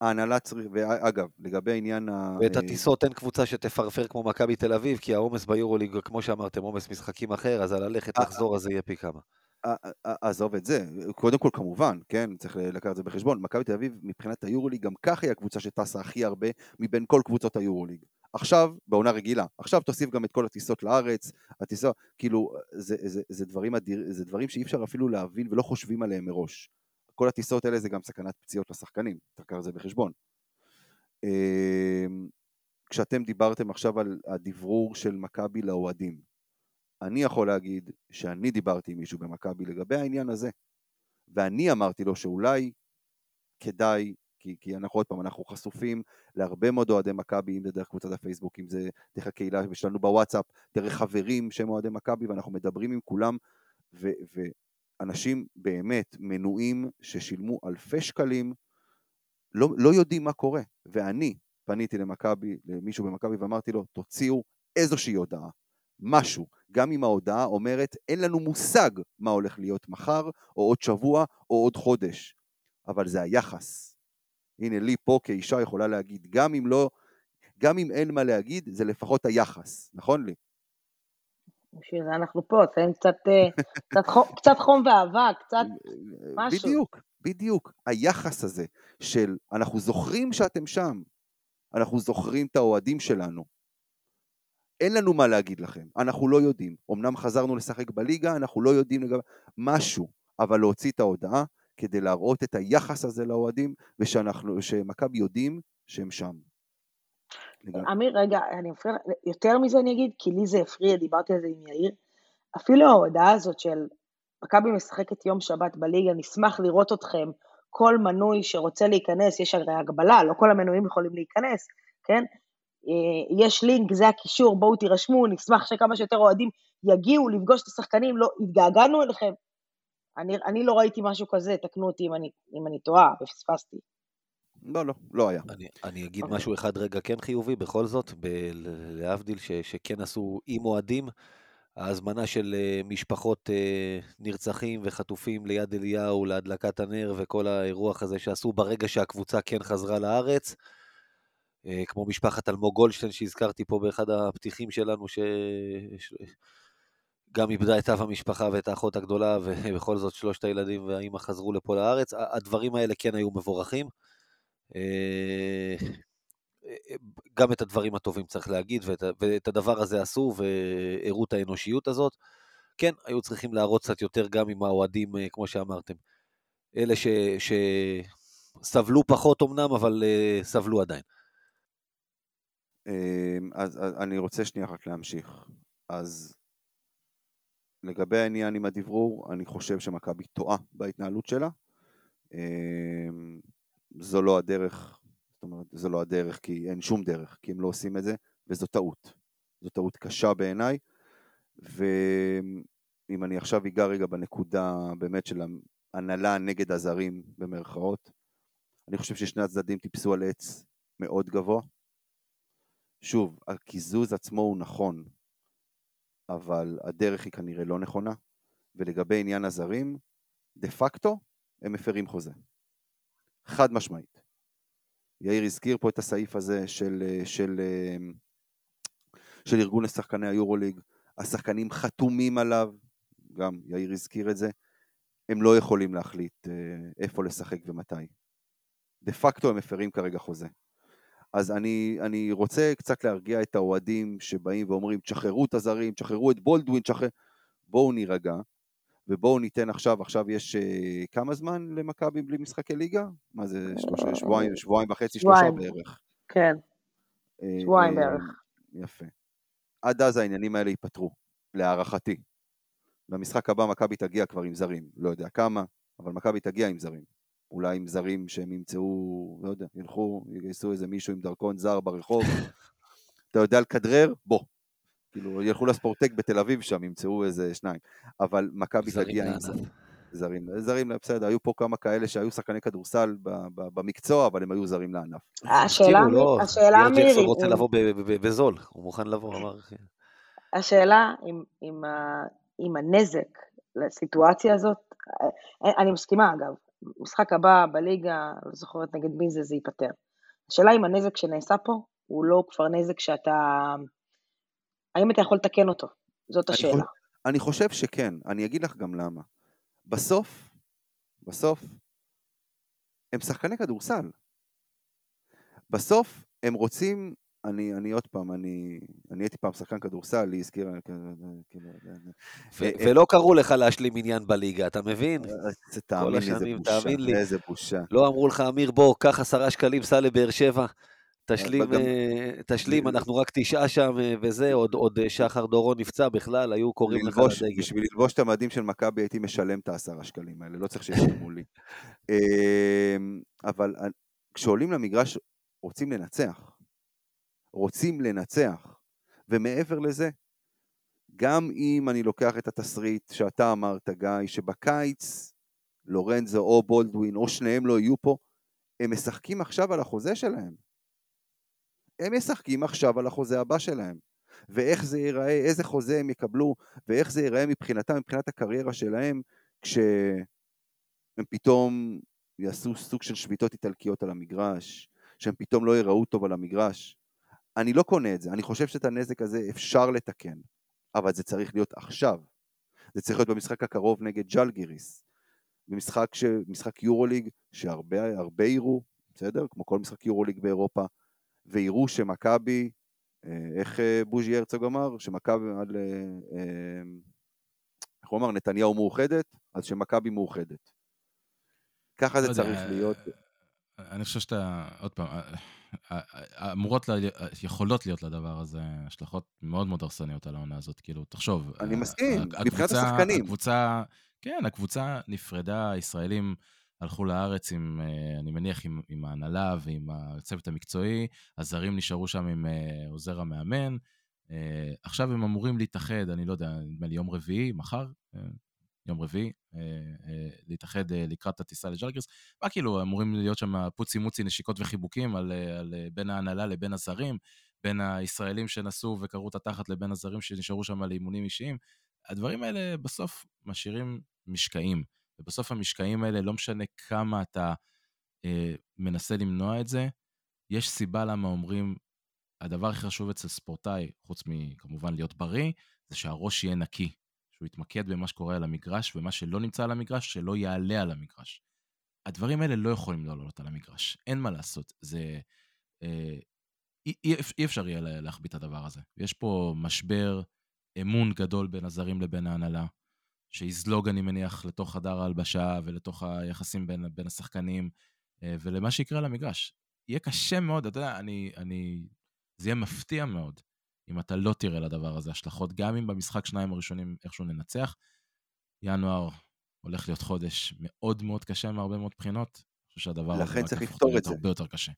ההנהלה צריך, ואגב, לגבי העניין ה... ואת הטיסות אין קבוצה שתפרפר כמו מכבי תל אביב, כי העומס ביורוליג, כמו שאמרתם, עומס משחקים אחר, אז הללכת לחזור הזה יהיה פי כמה. עזוב את זה, קודם כל כמובן, כן, צריך לקחת את זה בחשבון, מכבי תל אביב מבחינת היורוליג גם ככה היא הקבוצה שטסה הכי הרבה מבין כל קבוצות היורוליג. עכשיו, בעונה רגילה, עכשיו תוסיף גם את כל הטיסות לארץ, הטיסות, כאילו, זה, זה, זה, דברים אדיר, זה דברים שאי אפשר אפילו להבין ולא חושבים עליהם מראש. כל הטיסות האלה זה גם סכנת פציעות לשחקנים, צריך לקחת את זה בחשבון. אמ, כשאתם דיברתם עכשיו על הדברור של מכבי לאוהדים, אני יכול להגיד שאני דיברתי עם מישהו במכבי לגבי העניין הזה, ואני אמרתי לו שאולי כדאי, כי, כי אנחנו עוד פעם, אנחנו חשופים להרבה מאוד אוהדי מכבי, אם זה דרך קבוצת הפייסבוק, אם זה דרך הקהילה שלנו בוואטסאפ, דרך חברים שהם אוהדי מכבי, ואנחנו מדברים עם כולם, ו, אנשים באמת מנויים ששילמו אלפי שקלים, לא, לא יודעים מה קורה. ואני פניתי למכבי, למישהו במכבי ואמרתי לו, תוציאו איזושהי הודעה, משהו, גם אם ההודעה אומרת, אין לנו מושג מה הולך להיות מחר, או עוד שבוע, או עוד חודש. אבל זה היחס. הנה, לי פה כאישה יכולה להגיד, גם אם לא, גם אם אין מה להגיד, זה לפחות היחס, נכון לי? בשביל זה אנחנו פה, תן קצת, אה, קצת, חום, קצת חום ואהבה, קצת משהו. בדיוק, בדיוק. היחס הזה של אנחנו זוכרים שאתם שם, אנחנו זוכרים את האוהדים שלנו. אין לנו מה להגיד לכם, אנחנו לא יודעים. אמנם חזרנו לשחק בליגה, אנחנו לא יודעים לגבי משהו, אבל להוציא את ההודעה כדי להראות את היחס הזה לאוהדים, ושמכבי יודעים שהם שם. אמיר, רגע, אני מפריע, יותר מזה אני אגיד, כי לי זה הפריע, דיברתי על זה עם יאיר. אפילו ההודעה הזאת של מכבי משחקת יום שבת בליגה, נשמח לראות אתכם, כל מנוי שרוצה להיכנס, יש הרי הגבלה, לא כל המנויים יכולים להיכנס, כן? אה, יש לינק, זה הקישור, בואו תירשמו, נשמח שכמה שיותר אוהדים יגיעו לפגוש את השחקנים, לא, התגעגענו אליכם. אני, אני לא ראיתי משהו כזה, תקנו אותי אם אני, אם אני טועה ופספסתי. לא, לא, לא היה. אני, אני אגיד okay. אוקיי. משהו אחד רגע כן חיובי, בכל זאת, ב- להבדיל ש, שכן עשו עם אוהדים, ההזמנה של אה, משפחות אה, נרצחים וחטופים ליד אליהו להדלקת הנר וכל האירוח הזה שעשו ברגע שהקבוצה כן חזרה לארץ, כמו משפחת אלמוג גולדשטיין שהזכרתי פה באחד הפתיחים שלנו, שגם איבדה את אב המשפחה ואת האחות הגדולה, ובכל זאת שלושת הילדים והאימא חזרו לפה לארץ, הדברים האלה כן היו מבורכים. גם את הדברים הטובים צריך להגיד, ואת, ואת הדבר הזה עשו, והראו את האנושיות הזאת. כן, היו צריכים להראות קצת יותר גם עם האוהדים, אה, כמו שאמרתם. אלה ש, שסבלו פחות אמנם, אבל סבלו עדיין. אמ, אז, אז אני רוצה שנייה רק להמשיך. אז לגבי העניין עם הדברור, אני חושב שמכבי טועה בהתנהלות שלה. אמ, זו לא הדרך זאת אומרת, זו לא הדרך, כי אין שום דרך, כי הם לא עושים את זה, וזו טעות. זו טעות קשה בעיניי, ואם אני עכשיו אגע רגע בנקודה באמת של הנהלה נגד הזרים, במרכאות, אני חושב ששני הצדדים טיפסו על עץ מאוד גבוה. שוב, הקיזוז עצמו הוא נכון, אבל הדרך היא כנראה לא נכונה, ולגבי עניין הזרים, דה פקטו הם מפרים חוזה. חד משמעית. יאיר הזכיר פה את הסעיף הזה של, אה, של, אה, של ארגון לשחקני היורוליג, השחקנים חתומים עליו, גם יאיר הזכיר את זה, הם לא יכולים להחליט אה, איפה לשחק ומתי. דה פקטו הם מפרים כרגע חוזה. אז אני, אני רוצה קצת להרגיע את האוהדים שבאים ואומרים, תשחררו את הזרים, תשחררו את בולדווין, תשחרר... בואו נירגע, ובואו ניתן עכשיו, עכשיו יש uh, כמה זמן למכבי בלי משחקי ליגה? מה זה, שלושה, שבועיים, שבועיים וחצי, שלושה בערך. כן, שבועיים בערך. יפה. עד אז העניינים האלה ייפתרו, להערכתי. במשחק הבא מכבי תגיע כבר עם זרים, לא יודע כמה, אבל מכבי תגיע עם זרים. אולי עם זרים שהם ימצאו, לא יודע, ילכו, יגייסו איזה מישהו עם דרכון זר ברחוב. אתה יודע לכדרר? בוא. כאילו, ילכו לספורטק בתל אביב שם, ימצאו איזה שניים. אבל מכבי תגיע עם זרים. זרים, זרים, בסדר, היו פה כמה כאלה שהיו שחקני כדורסל במקצוע, אבל הם היו זרים לענף. השאלה, לא, השאלה מירי... הוא רוצה לבוא בזול, הוא מוכן לבוא, אמר... השאלה עם הנזק לסיטואציה הזאת, אה, אני מסכימה אגב, משחק הבא בליגה, לא זוכרת נגד מי זה, זה ייפתר. השאלה אם הנזק שנעשה פה, הוא לא כבר נזק שאתה האם אתה יכול לתקן אותו? זאת השאלה. אני, אני חושב שכן, אני אגיד לך גם למה. בסוף, בסוף, הם שחקני כדורסל. בסוף הם רוצים, אני, אני עוד פעם, אני, אני הייתי פעם שחקן כדורסל, היא הזכירה. אה, ולא קראו לך להשלים עניין בליגה, אתה מבין? אה, תאמין לי, איזה בושה, איזה בושה. לא אמרו לך, אמיר, בוא, קח עשרה שקלים, סע לבאר שבע. תשלים, אה, תשלים, אנחנו רק תשעה שם אה, וזה, עוד, עוד אה, שחר דורון נפצע בכלל, היו קוראים לך לדגל. בשביל ללבוש את המדים של מכבי הייתי משלם את העשרה שקלים האלה, לא צריך שישלמו לי. אמ, אבל כשעולים למגרש רוצים לנצח. רוצים לנצח. ומעבר לזה, גם אם אני לוקח את התסריט שאתה אמרת, גיא, שבקיץ לורנזו או בולדווין או שניהם לא יהיו פה, הם משחקים עכשיו על החוזה שלהם. הם משחקים עכשיו על החוזה הבא שלהם. ואיך זה ייראה, איזה חוזה הם יקבלו, ואיך זה ייראה מבחינתם, מבחינת הקריירה שלהם, כשהם פתאום יעשו סוג של שביתות איטלקיות על המגרש, שהם פתאום לא ייראו טוב על המגרש. אני לא קונה את זה, אני חושב שאת הנזק הזה אפשר לתקן, אבל זה צריך להיות עכשיו. זה צריך להיות במשחק הקרוב נגד ג'לגיריס. במשחק, ש... משחק יורוליג שהרבה יראו, בסדר? כמו כל משחק יורוליג באירופה, ויראו שמכבי, אה, איך אה, בוז'י הרצוג אמר? שמכבי על... אה, איך הוא אמר? נתניהו מאוחדת, אז שמכבי מאוחדת. ככה זה לא צריך להיות. אני חושב שאתה, עוד פעם, אמורות, יכולות להיות לדבר הזה השלכות מאוד מאוד הרסניות על העונה הזאת, כאילו, תחשוב. אני מסכים, מבחינת השחקנים. הקבוצה, כן, הקבוצה נפרדה, הישראלים הלכו לארץ עם, אה, אני מניח, עם, עם ההנהלה ועם הצוות המקצועי, הזרים נשארו שם עם אה, עוזר המאמן. אה, עכשיו הם אמורים להתאחד, אני לא יודע, נדמה לי יום רביעי, מחר, יום רביעי, להתאחד לקראת הטיסה לג'לגריס. מה כאילו, אמורים להיות שם פוצי מוצי, נשיקות וחיבוקים על, על בין ההנהלה לבין הזרים, בין הישראלים שנסעו וקראו את התחת לבין הזרים שנשארו שם לאימונים אישיים. הדברים האלה בסוף משאירים משקעים. ובסוף המשקעים האלה, לא משנה כמה אתה אה, מנסה למנוע את זה, יש סיבה למה אומרים, הדבר הכי חשוב אצל ספורטאי, חוץ מכמובן להיות בריא, זה שהראש יהיה נקי, שהוא יתמקד במה שקורה על המגרש, ומה שלא נמצא על המגרש, שלא יעלה על המגרש. הדברים האלה לא יכולים לעלות על המגרש, אין מה לעשות. זה... אה, אי, אי, אי אפשר יהיה להחביא את הדבר הזה. יש פה משבר אמון גדול בין הזרים לבין ההנהלה. שיזלוג, אני מניח, לתוך חדר ההלבשה ולתוך היחסים בין, בין השחקנים אה, ולמה שיקרה למגרש. יהיה קשה מאוד, אתה יודע, אני, אני... זה יהיה מפתיע מאוד אם אתה לא תראה לדבר הזה השלכות, גם אם במשחק שניים הראשונים איכשהו ננצח. ינואר הולך להיות חודש מאוד מאוד קשה מהרבה מאוד בחינות. אני חושב שהדבר הזה לכן צריך לפתור את זה. הרבה יותר קשה.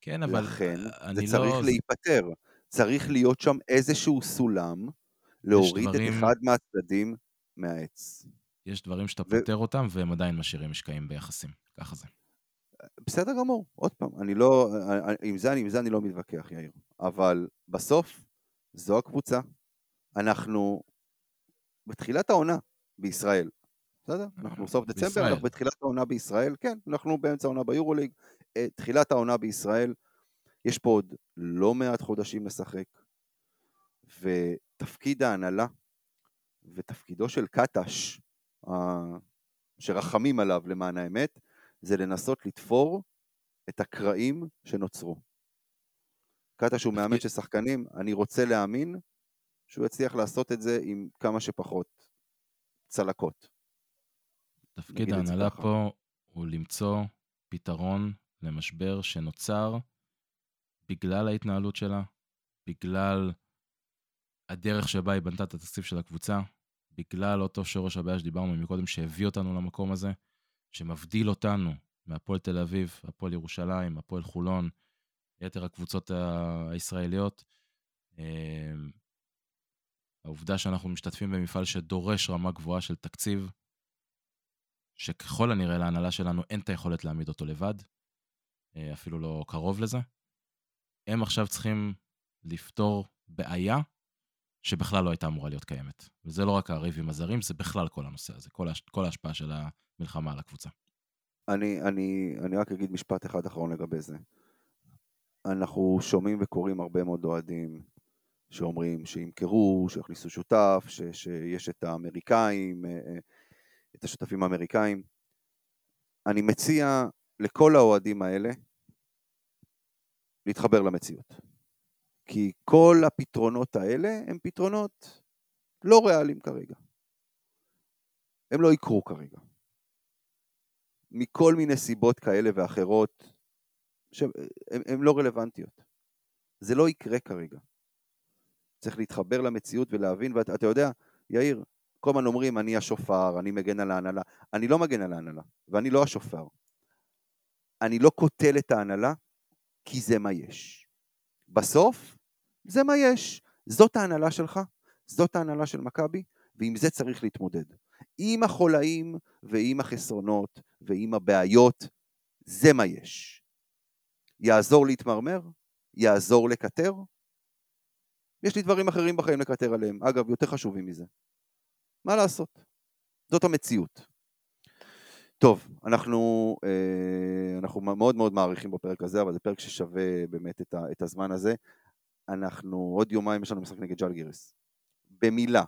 כן, אבל... לכן, זה צריך לא... להיפתר. צריך להיות שם איזשהו סולם, להוריד דברים... את אחד מהצדדים מהעץ. יש דברים שאתה ו... פותר אותם והם עדיין משאירים משקעים ביחסים, ככה זה. בסדר גמור, עוד פעם, אני לא, עם זה, עם זה אני לא מתווכח, יאיר, אבל בסוף זו הקבוצה, אנחנו בתחילת העונה בישראל, בסדר? אנחנו סוף דצמבר, בישראל. אנחנו בתחילת העונה בישראל, כן, אנחנו באמצע העונה ביורוליג, אה, תחילת העונה בישראל, יש פה עוד לא מעט חודשים לשחק, ותפקיד ההנהלה ותפקידו של קטש, שרחמים עליו למען האמת, זה לנסות לתפור את הקרעים שנוצרו. קטש הוא מאמן של שחקנים, אני רוצה להאמין שהוא יצליח לעשות את זה עם כמה שפחות צלקות. תפקיד ההנהלה פה הוא למצוא פתרון למשבר שנוצר בגלל ההתנהלות שלה, בגלל הדרך שבה היא בנתה את התקציב של הקבוצה, בגלל אותו שורש הבעיה שדיברנו מקודם, שהביא אותנו למקום הזה, שמבדיל אותנו מהפועל תל אביב, הפועל ירושלים, הפועל חולון, יתר הקבוצות הישראליות. אמ, העובדה שאנחנו משתתפים במפעל שדורש רמה גבוהה של תקציב, שככל הנראה להנהלה שלנו אין את היכולת להעמיד אותו לבד, אה, אפילו לא קרוב לזה. הם עכשיו צריכים לפתור בעיה שבכלל לא הייתה אמורה להיות קיימת. וזה לא רק הריב עם הזרים, זה בכלל כל הנושא הזה, כל, הש... כל ההשפעה של המלחמה על הקבוצה. אני, אני, אני רק אגיד משפט אחד אחרון לגבי זה. אנחנו שומעים וקוראים הרבה מאוד אוהדים שאומרים שימכרו, שיכניסו שותף, ש, שיש את האמריקאים, אה, אה, את השותפים האמריקאים. אני מציע לכל האוהדים האלה להתחבר למציאות. כי כל הפתרונות האלה הם פתרונות לא ריאליים כרגע. הם לא יקרו כרגע. מכל מיני סיבות כאלה ואחרות, שהן לא רלוונטיות. זה לא יקרה כרגע. צריך להתחבר למציאות ולהבין, ואתה יודע, יאיר, כל הזמן אומרים, אני השופר, אני מגן על ההנהלה. אני לא מגן על ההנהלה, ואני לא השופר. אני לא קוטל את ההנהלה, כי זה מה יש. בסוף, זה מה יש. זאת ההנהלה שלך, זאת ההנהלה של מכבי, ועם זה צריך להתמודד. עם החולאים ועם החסרונות ועם הבעיות, זה מה יש. יעזור להתמרמר? יעזור לקטר? יש לי דברים אחרים בחיים לקטר עליהם, אגב, יותר חשובים מזה. מה לעשות? זאת המציאות. טוב, אנחנו, אה, אנחנו מאוד מאוד מעריכים בפרק הזה, אבל זה פרק ששווה באמת את, את הזמן הזה. אנחנו, עוד יומיים יש לנו משחק נגד ג'לגיריס. במילה,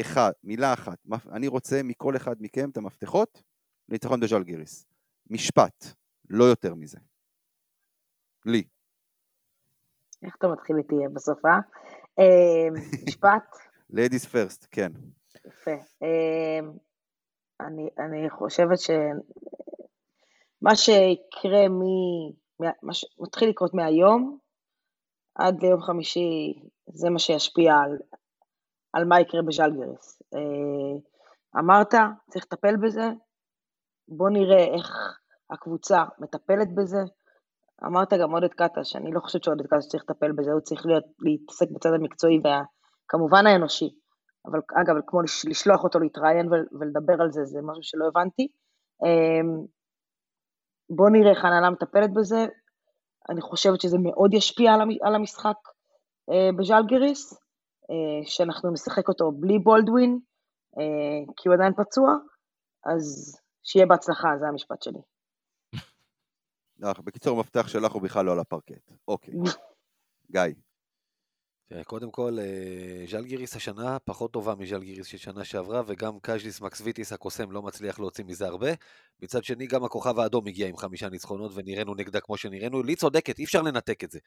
אחד, מילה אחת, אני רוצה מכל אחד מכם את המפתחות לניצחון בז'לגיריס. משפט, לא יותר מזה. לי. איך אתה מתחיל איתי בסוף, אה? אה משפט? ladies first, כן. יפה. אה, אני, אני חושבת שמה שיקרה מ... מה שמתחיל לקרות מהיום עד ליום חמישי, זה מה שישפיע על, על מה יקרה בז'לגריס. אה, אמרת, צריך לטפל בזה, בוא נראה איך הקבוצה מטפלת בזה. אמרת גם עודד קטש, שאני לא חושבת שעודד קטש צריך לטפל בזה, הוא צריך להיות, להתעסק בצד המקצועי וכמובן האנושי. אבל אגב, כמו לשלוח אותו להתראיין ולדבר על זה, זה משהו שלא הבנתי. אמ, בואו נראה איך ההנהלה מטפלת בזה. אני חושבת שזה מאוד ישפיע על המשחק אה, בז'לגיריס, אה, שאנחנו נשחק אותו בלי בולדווין, אה, כי הוא עדיין פצוע, אז שיהיה בהצלחה, זה המשפט שלי. בקיצור, המפתח שלך הוא בכלל לא על הפרקט. אוקיי. גיא. קודם כל, אה, ז'לגיריס השנה פחות טובה מז'לגיריס של שנה שעברה, וגם קז'ליס מקסוויטיס הקוסם לא מצליח להוציא מזה הרבה. מצד שני, גם הכוכב האדום הגיע עם חמישה ניצחונות, ונראינו נגדה כמו שנראינו. לי צודקת, אי אפשר לנתק את זה.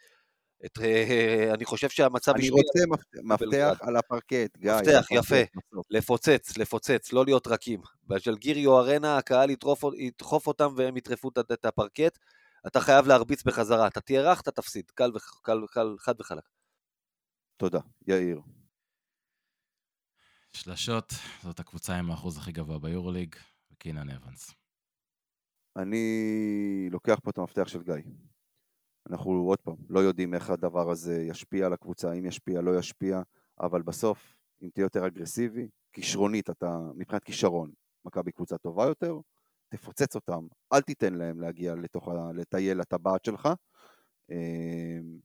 את, אה, אני חושב שהמצב אני רוצה מפתח על הפרקט, גיא. מפתח, יפה. לפוצץ, לפוצץ, לא להיות רכים. בז'לגיריו ארנה הקהל ידחוף אותם והם יטרפו את הפרקט. אתה חייב להרביץ בחזרה. אתה תהיה רך, אתה תפסיד. קל, קל, קל, חד וחלק. תודה. יאיר. שלשות, זאת הקבוצה עם האחוז הכי גבוה ביורוליג, וקינן אבנס. אני לוקח פה את המפתח של גיא. אנחנו עוד פעם לא יודעים איך הדבר הזה ישפיע על הקבוצה, אם ישפיע, לא ישפיע, אבל בסוף, אם תהיה יותר אגרסיבי, כישרונית, אתה, מבחינת כישרון, מכבי קבוצה טובה יותר, תפוצץ אותם, אל תיתן להם להגיע לתוך, לטייל לטבעת שלך, אמ,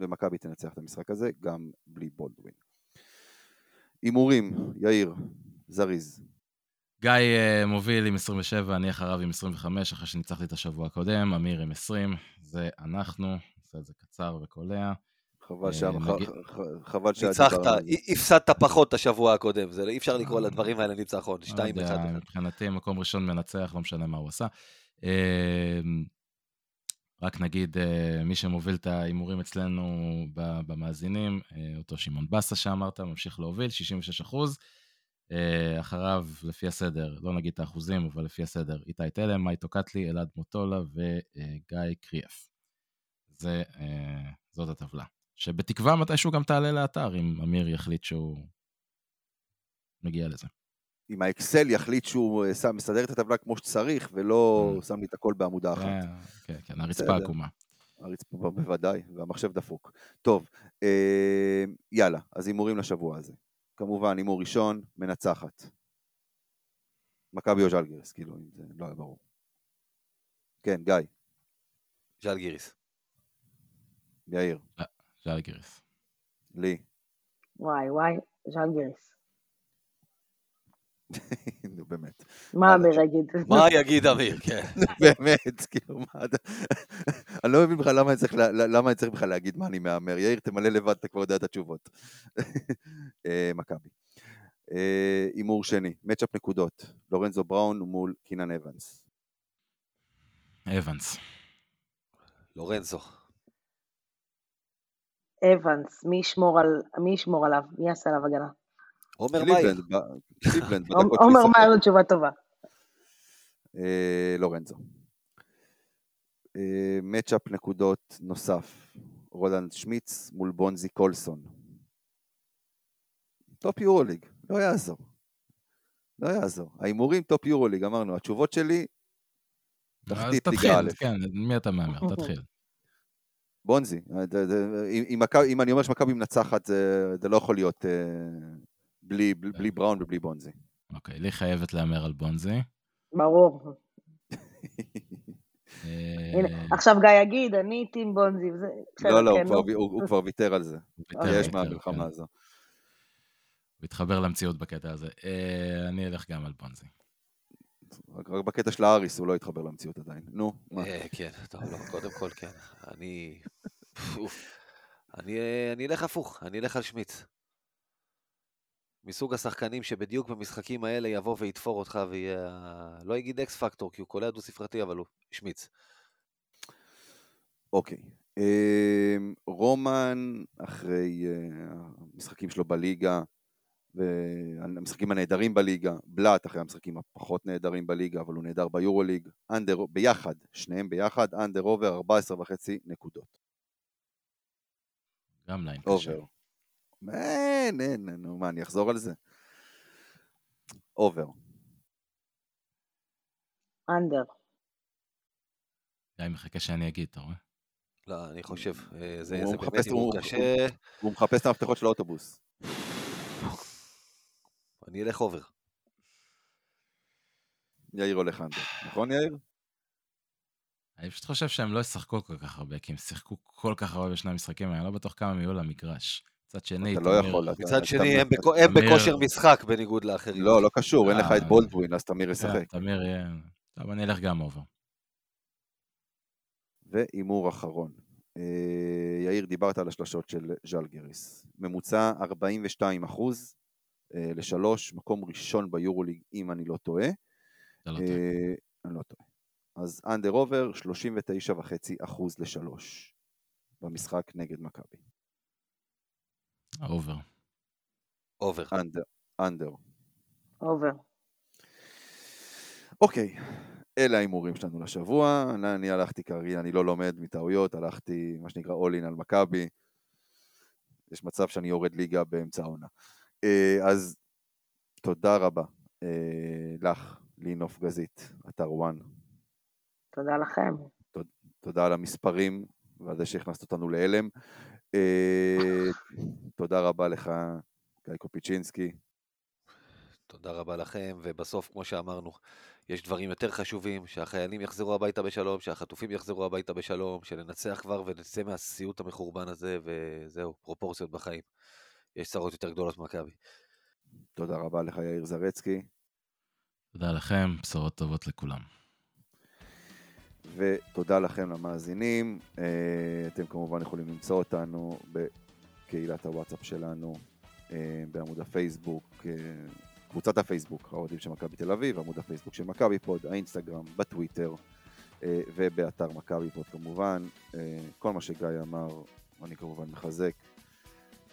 ומכבי תנצח את המשחק הזה, גם בלי בולדווין. הימורים, יאיר, זריז. גיא uh, מוביל עם 27, אני אחריו עם 25, אחרי שניצחתי את השבוע הקודם, אמיר עם 20, זה אנחנו, נעשה את זה קצר וקולע. חבל שם, חבל. ניצחת, הפסדת פחות את השבוע הקודם, זה אי אפשר לקרוא לדברים האלה ניצחון, 2-1. לא מבחינתי מקום ראשון מנצח, לא משנה מה הוא עשה. אמ, רק נגיד, מי שמוביל את ההימורים אצלנו במאזינים, אותו שמעון בסה שאמרת, ממשיך להוביל, 66 אחוז. אחריו, לפי הסדר, לא נגיד את האחוזים, אבל לפי הסדר, איתי תלם, מייטו קטלי, אלעד מוטולה וגיא קריאף. זה, זאת הטבלה. שבתקווה מתישהו גם תעלה לאתר, אם אמיר יחליט שהוא מגיע לזה. אם האקסל יחליט שהוא אה, שם, מסדר את הטבלה כמו שצריך, ולא mm. שם לי את הכל בעמודה אחת. כן, כן, כן הרצפה עקומה. הרצפה בוודאי, והמחשב דפוק. טוב, אה, יאללה, אז הימורים לשבוע הזה. כמובן, הימור ראשון, מנצחת. מכבי או ז'לגיריס, כאילו, אם זה לא היה ברור. כן, גיא. ז'לגיריס. יאיר. ז'לגיריס. לי. וואי וואי, ז'לגיריס. נו באמת. מה אמיר יגיד? מה יגיד אמיר, כן. באמת, כאילו, מה אתה... אני לא מבין בכלל למה אני צריך בכלל להגיד מה אני מהמר. יאיר, תמלא לבד, אתה כבר יודע את התשובות. אה, מכבי. אה, הימור שני, מצ'אפ נקודות, לורנזו בראון מול קינן אבנס. אבנס. לורנזו. אבנס, מי ישמור עליו? מי יעשה עליו הגנה? עומר מאיר. עומר זו תשובה טובה. אה, לורנזו. מצ'אפ אה, נקודות נוסף, רולנד שמיץ מול בונזי קולסון. טופ יורוליג, לא יעזור. לא יעזור. ההימורים טופ יורוליג, אמרנו, התשובות שלי, תחתית ליגה א'. כן, מי אתה מהמר? תתחיל. בונזי. אם, אם, אם אני אומר שמכבי מנצחת, זה, זה לא יכול להיות בלי, בלי, בלי בראון ובלי בונזי. אוקיי, לי חייבת להמר על בונזי. ברור. הנה, עכשיו גיא יגיד, אני טים בונזי. לא, לא, כן, הוא כבר ויתר על זה. יש מהמלחמה כן. הזו. הוא התחבר למציאות בקטע הזה. אה, אני אלך גם על בונזי. רק בקטע של האריס הוא לא התחבר למציאות עדיין. נו, מה? אה, כן, טוב, לא, קודם כל כן. אני... אני אלך הפוך, אני אלך על שמיץ. מסוג השחקנים שבדיוק במשחקים האלה יבוא ויתפור אותך ויהיה... לא יגיד אקס פקטור, כי הוא קולע דו ספרתי, אבל הוא השמיץ. אוקיי. אמ, רומן, אחרי אה, המשחקים שלו בליגה, והמשחקים הנהדרים בליגה, בלט אחרי המשחקים הפחות נהדרים בליגה, אבל הוא נהדר ביורוליג, under, ביחד, שניהם ביחד, under over 14 וחצי נקודות. גם line קשה. אין, אין, נו, מה, אני אחזור על זה? over. under. גיא מחכה שאני אגיד, אתה רואה? לא, אני חושב, אה, זה באמת הימור קשה. הוא מחפש את המפתחות של האוטובוס. אני אלך over. יאיר הולך under, נכון יאיר? אני פשוט חושב שהם לא ישחקו כל כך הרבה, כי הם שיחקו כל כך הרבה בשני המשחקים, אני לא בטוח כמה הם יהיו למגרש. מצד שני, אתה לא יכול. מצד שני, הם בכושר משחק בניגוד לאחרים. לא, לא קשור, אין לך את אה, בולדווין, אז תמיר ישחק. כן, תמיר יהיה... טוב, אני אלך גם over. והימור אחרון. אה, יאיר, דיברת על השלשות של ז'לגיריס. ממוצע 42 אחוז לשלוש, מקום ראשון ביורוליג, אם אני לא טועה. אתה לא טועה. אני לא טועה. אז under over, 39.5 אחוז לשלוש במשחק נגד מכבי. over. over. under. under. over. אוקיי, אלה ההימורים שלנו לשבוע. אני, אני הלכתי כרגיל, אני לא לומד מטעויות, הלכתי מה שנקרא all in על מכבי. יש מצב שאני יורד ליגה באמצע העונה. אה, אז תודה רבה אה, לך, לינוף גזית, אתר וואן. תודה לכם. תודה על המספרים ועל זה שהכנסת אותנו להלם. אה, תודה רבה לך, גיא קופיצ'ינסקי. תודה רבה לכם, ובסוף, כמו שאמרנו, יש דברים יותר חשובים, שהחיילים יחזרו הביתה בשלום, שהחטופים יחזרו הביתה בשלום, שננצח כבר ונצא מהסיוט המחורבן הזה, וזהו, פרופורציות בחיים. יש צרות יותר גדולות ממכבי. תודה רבה לך, יאיר זרצקי. תודה לכם, בשורות טובות לכולם. ותודה לכם למאזינים. אה, אתם כמובן יכולים למצוא אותנו בקהילת הוואטסאפ שלנו, אה, בעמוד הפייסבוק, אה, קבוצת הפייסבוק, האוהדים של מכבי תל אביב, עמוד הפייסבוק של מכבי פוד, האינסטגרם, בטוויטר ובאתר מכבי פוד כמובן. כל מה שגיא אמר, אני כמובן מחזק.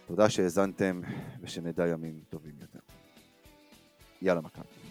תודה שהאזנתם ושנדע ימים טובים יותר. יאללה מכבי.